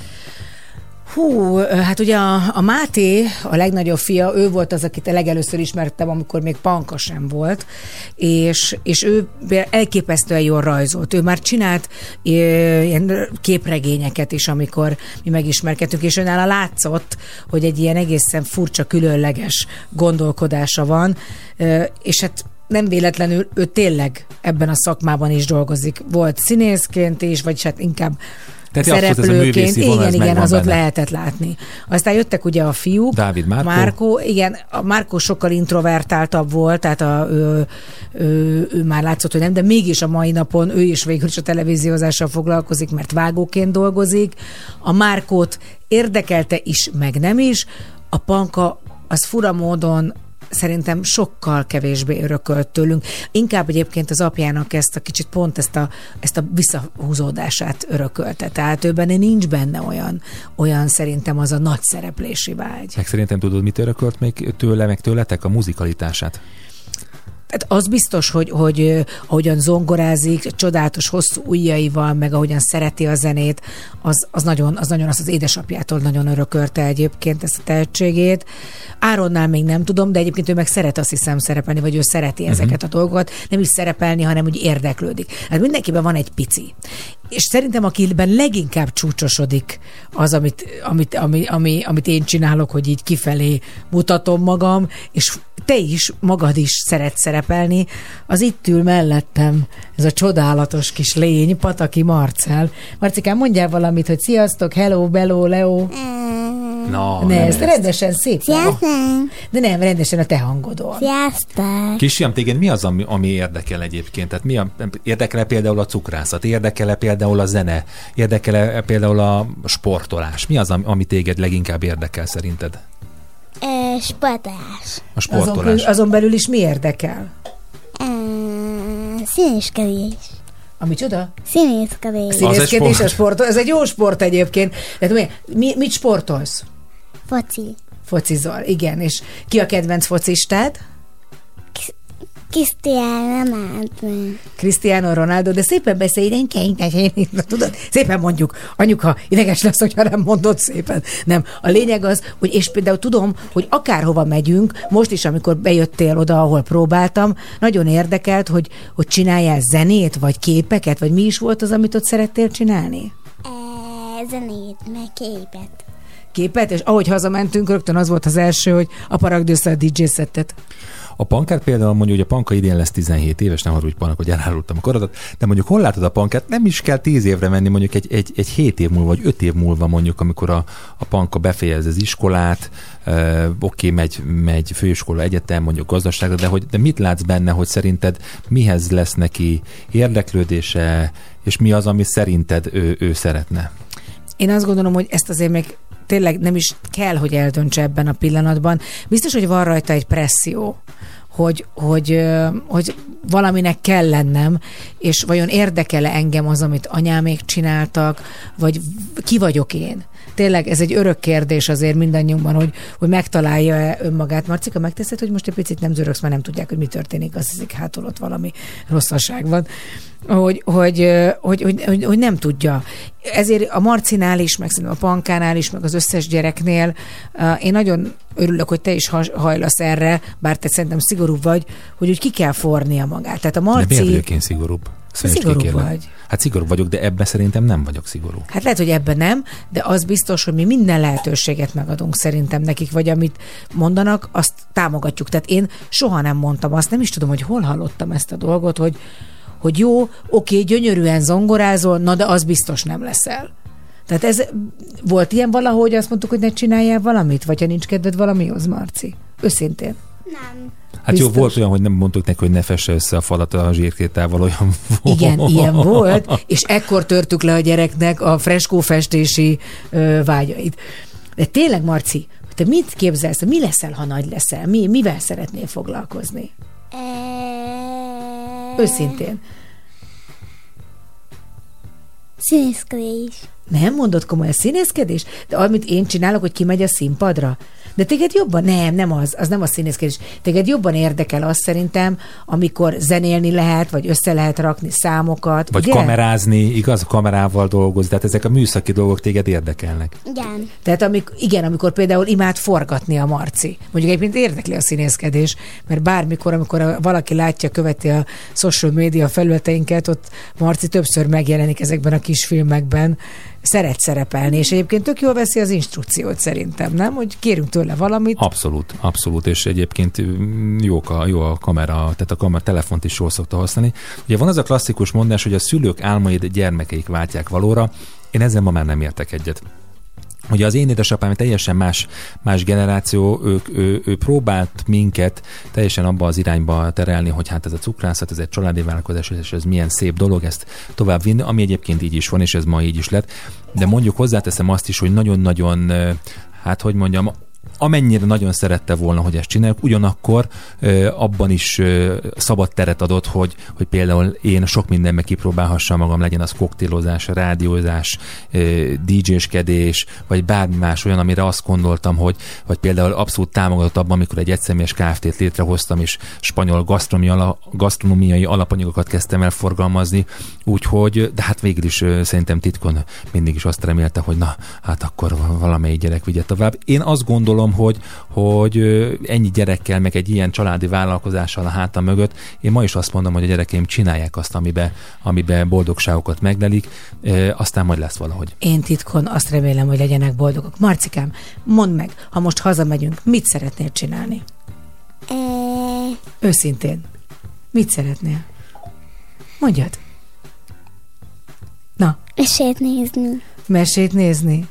Hú, hát ugye a, a Máté, a legnagyobb fia, ő volt az, akit legelőször ismertem, amikor még panka sem volt, és, és ő elképesztően jól rajzolt. Ő már csinált ilyen képregényeket is, amikor mi megismerkedtünk, és őnála látszott, hogy egy ilyen egészen furcsa, különleges gondolkodása van, és hát nem véletlenül ő tényleg ebben a szakmában is dolgozik. Volt színészként is, vagy hát inkább Tehát szereplőként. művészi vonal, igen, igen, az ott benne. lehetett látni. Aztán jöttek ugye a fiúk. Dávid Márkó. Márkó, igen, a Márkó sokkal introvertáltabb volt, tehát a, ő, ő, ő, már látszott, hogy nem, de mégis a mai napon ő is végül is a televíziózással foglalkozik, mert vágóként dolgozik. A Márkót érdekelte is, meg nem is. A Panka az fura módon szerintem sokkal kevésbé örökölt tőlünk. Inkább egyébként az apjának ezt a kicsit pont ezt a, ezt a visszahúzódását örökölte. Tehát őben nincs benne olyan, olyan szerintem az a nagy szereplési vágy. Meg szerintem tudod, mit örökölt még tőle, meg tőletek? A muzikalitását. Tehát az biztos, hogy, hogy ahogyan zongorázik, csodálatos hosszú ujjaival, meg ahogyan szereti a zenét, az, az, nagyon, az nagyon azt az édesapjától nagyon örökölte egyébként ezt a tehetségét. Áronnál még nem tudom, de egyébként ő meg szeret azt hiszem szerepelni, vagy ő szereti uh-huh. ezeket a dolgokat, nem is szerepelni, hanem úgy érdeklődik. Hát mindenkiben van egy pici. És szerintem akiben leginkább csúcsosodik az, amit, amit, ami, ami, amit én csinálok, hogy így kifelé mutatom magam, és te is, magad is szeret szerepelni, az itt ül mellettem, ez a csodálatos kis lény, Pataki Marcel. Marcikám, mondjál valamit, hogy sziasztok, hello, bello, leo. Na, ne, nem ezt ezt. rendesen szép. De nem, rendesen a te hangodon. Sziasztok! Kisfiam, téged mi az, ami, ami érdekel egyébként? Tehát mi a, érdekel-e például a cukrászat? Érdekel-e például a zene? Érdekel-e például a sportolás? Mi az, ami, ami téged leginkább érdekel szerinted? Ö, sportolás. A Azon, sportolás. belül- azon belül is mi érdekel? Ö, Színészkedés. Ami csoda? Színészkedés. Színészkedés, sport. a sport. Ez egy jó sport egyébként. Tehát mi, mi, mit sportolsz? Foci. Focizol, igen. És ki a kedvenc focistád? Krisztián Ronaldo. Cristiano Ronaldo, de szépen beszélj, én kényes, tudod? Szépen mondjuk. Anyuka, ideges lesz, hogyha nem mondod szépen. Nem. A lényeg az, hogy és például tudom, hogy akárhova megyünk, most is, amikor bejöttél oda, ahol próbáltam, nagyon érdekelt, hogy, hogy csináljál zenét, vagy képeket, vagy mi is volt az, amit ott szerettél csinálni? Ö, Zenét, meg képet. Képet, és ahogy hazamentünk, rögtön az volt az első, hogy a DJ szettet. A pankát például mondja, hogy a panka idén lesz 17 éves, nem haragudj panak, hogy elárultam a korodat, de mondjuk hol látod a pankát? Nem is kell 10 évre menni, mondjuk egy, egy, egy 7 év múlva, vagy 5 év múlva mondjuk, amikor a, a panka befejez az iskolát, uh, oké, megy, megy főiskola, egyetem, mondjuk gazdaságra, de, hogy, de mit látsz benne, hogy szerinted mihez lesz neki érdeklődése, és mi az, ami szerinted ő, ő szeretne? Én azt gondolom, hogy ezt azért még tényleg nem is kell, hogy eldöntse ebben a pillanatban. Biztos, hogy van rajta egy presszió, hogy, hogy, hogy valaminek kell lennem, és vajon érdekel-e engem az, amit anyámék csináltak, vagy ki vagyok én? Tényleg ez egy örök kérdés azért mindannyiunkban, hogy, hogy megtalálja-e önmagát. Marcika, megteszed, hogy most egy picit nem zörögsz, mert nem tudják, hogy mi történik, azt hiszik, hátul ott valami rosszaság van. Hogy, hogy, hogy, hogy, hogy, hogy nem tudja. Ezért a Marcinál is, meg szerintem a Pankánál is, meg az összes gyereknél én nagyon örülök, hogy te is hajlasz erre, bár te szerintem szigorú vagy, hogy úgy ki kell fornia magát. Tehát a De miért Marci... vagyok én szigorúbb? Szigorú kikérlek? vagy. Hát szigorú vagyok, de ebben szerintem nem vagyok szigorú. Hát lehet, hogy ebben nem, de az biztos, hogy mi minden lehetőséget megadunk szerintem nekik, vagy amit mondanak, azt támogatjuk. Tehát én soha nem mondtam azt, nem is tudom, hogy hol hallottam ezt a dolgot, hogy, hogy jó, oké, gyönyörűen zongorázol, na de az biztos nem leszel. Tehát ez volt ilyen valahogy, hogy azt mondtuk, hogy ne csináljál valamit, vagy ha nincs kedved valamihoz, Marci? Őszintén. Nem. Hát Biztos. jó, volt olyan, hogy nem mondtuk neki, hogy ne fesse össze a falat a zsírkétával, olyan volt. Igen, ilyen volt, *laughs* és ekkor törtük le a gyereknek a freskófestési ö, vágyait. De tényleg, Marci, te mit képzelsz, mi leszel, ha nagy leszel? Mi, mivel szeretnél foglalkozni? Ö, Őszintén. Színészkedés. Nem mondod komolyan színészkedés? De amit én csinálok, hogy kimegy a színpadra? De téged jobban, nem, nem az, az nem a színészkedés. Téged jobban érdekel az szerintem, amikor zenélni lehet, vagy össze lehet rakni számokat. Vagy ugye? kamerázni, igaz, kamerával dolgozni, tehát ezek a műszaki dolgok téged érdekelnek. Igen. Tehát amik, igen, amikor például imád forgatni a Marci. Mondjuk egyébként érdekli a színészkedés, mert bármikor, amikor valaki látja, követi a social media felületeinket, ott Marci többször megjelenik ezekben a kis filmekben, szeret szerepelni, és egyébként tök jól veszi az instrukciót szerintem, nem? Hogy kérünk tőle valamit. Abszolút, abszolút, és egyébként mm, jók a, jó a kamera, tehát a kamera telefont is jól szokta használni. Ugye van az a klasszikus mondás, hogy a szülők álmaid gyermekeik váltják valóra, én ezzel ma már nem értek egyet. Ugye az én édesapám teljesen más, más generáció, ők, ő, ő próbált minket teljesen abba az irányba terelni, hogy hát ez a cukrászat, ez egy családi vállalkozás, és ez milyen szép dolog ezt tovább vinni, ami egyébként így is van, és ez ma így is lett. De mondjuk hozzáteszem azt is, hogy nagyon-nagyon, hát hogy mondjam, amennyire nagyon szerette volna, hogy ezt csináljuk, ugyanakkor ö, abban is ö, szabad teret adott, hogy, hogy például én sok mindenben kipróbálhassam magam, legyen az koktélozás, rádiózás, DJ-skedés, vagy bármi más olyan, amire azt gondoltam, hogy, hogy például abszolút támogatott abban, amikor egy egyszemélyes Kft-t létrehoztam, és spanyol gasztronómiai alapanyagokat kezdtem el forgalmazni, úgyhogy, de hát végül is ö, szerintem titkon mindig is azt remélte, hogy na, hát akkor valamelyik gyerek vigye tovább. Én azt gondolom, hogy, hogy ö, ennyi gyerekkel, meg egy ilyen családi vállalkozással a hátam mögött, én ma is azt mondom, hogy a gyerekeim csinálják azt, amibe, amibe boldogságokat meglelik, ö, aztán majd lesz valahogy. Én titkon azt remélem, hogy legyenek boldogok. Marcikám, mondd meg, ha most hazamegyünk, mit szeretnél csinálni? E, Őszintén. Mit szeretnél? Mondjad. Na, mesét nézni. mesét nézni?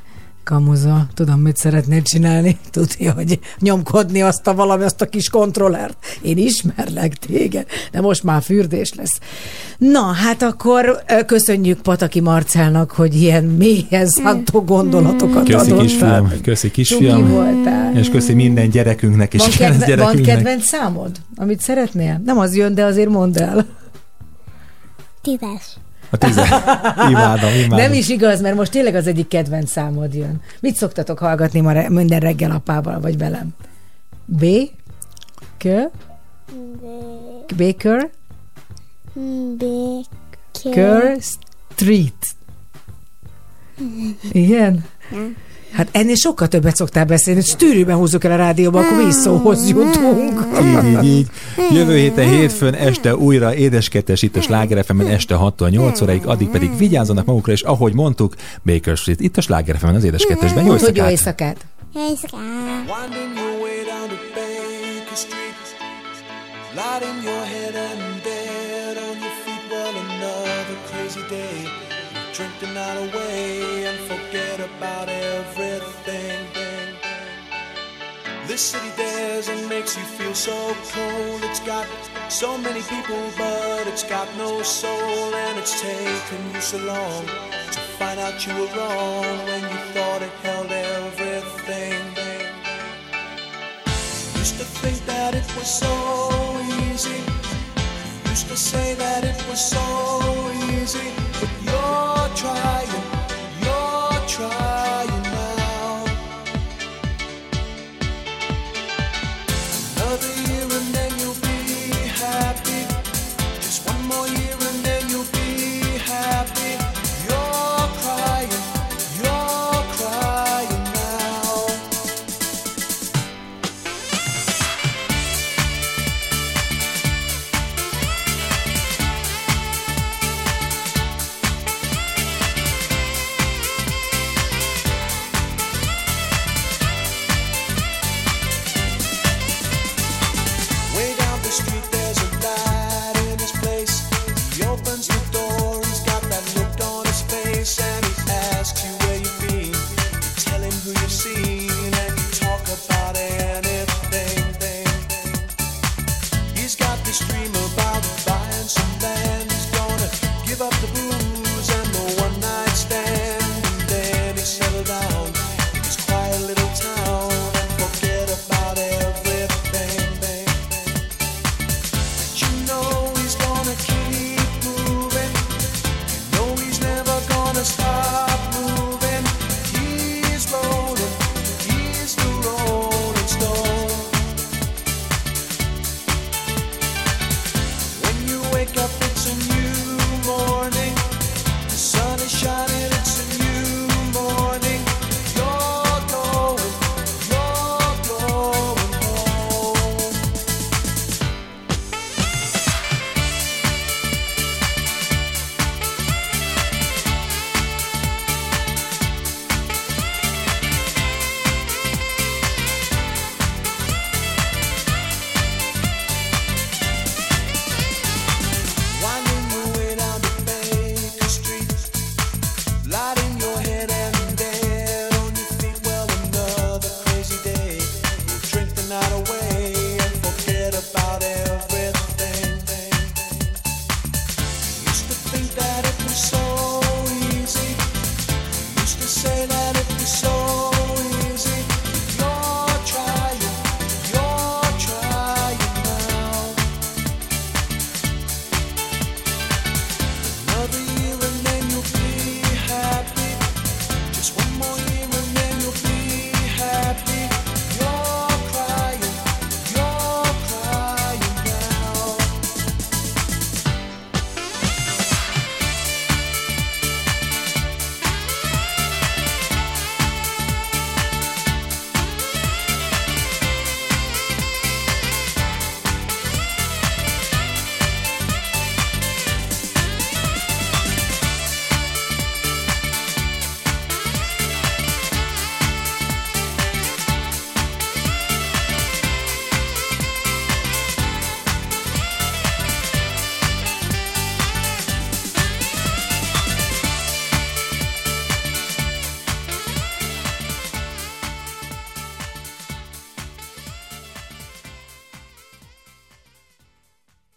Kamuza, tudom, mit szeretnél csinálni. *laughs* Tudja, hogy nyomkodni azt a valami, azt a kis kontrollert. Én ismerlek téged, de most már fürdés lesz. Na, hát akkor köszönjük Pataki Marcelnak, hogy ilyen mélyen szántó gondolatokat Köszi adott. kisfiam, köszi kisfiam, voltál. és köszi minden gyerekünknek és Van, kedvenc kedve, van gyerekünknek. kedvenc számod, amit szeretnél? Nem az jön, de azért mondd el. Tízes. A tize... *laughs* Imádom, imádom. Nem is igaz, mert most tényleg az egyik kedvenc számod jön. Mit szoktatok hallgatni ma re- minden reggel apával, vagy velem? B? K? Baker? Kerr Street. *laughs* Igen? Hát ennél sokkal többet szoktál beszélni, hogy stűrűben húzzuk el a rádióba, akkor mi is szóhoz jutunk. Így, így, így. Jövő héten hétfőn este újra édeskettes itt a Sláger fm este 6 8 óráig, addig pedig vigyázzanak magukra, és ahogy mondtuk, Baker Street, itt a Sláger fm az édeskettesben. Jó hogy jó éjszakát! éjszakát. Day. You drink the night away and forget about everything. This city dares and makes you feel so cold. It's got so many people, but it's got no soul, and it's taken you so long to find out you were wrong when you thought it held everything. Used to think that it was so easy. Used to say that it was so easy. But you're trying,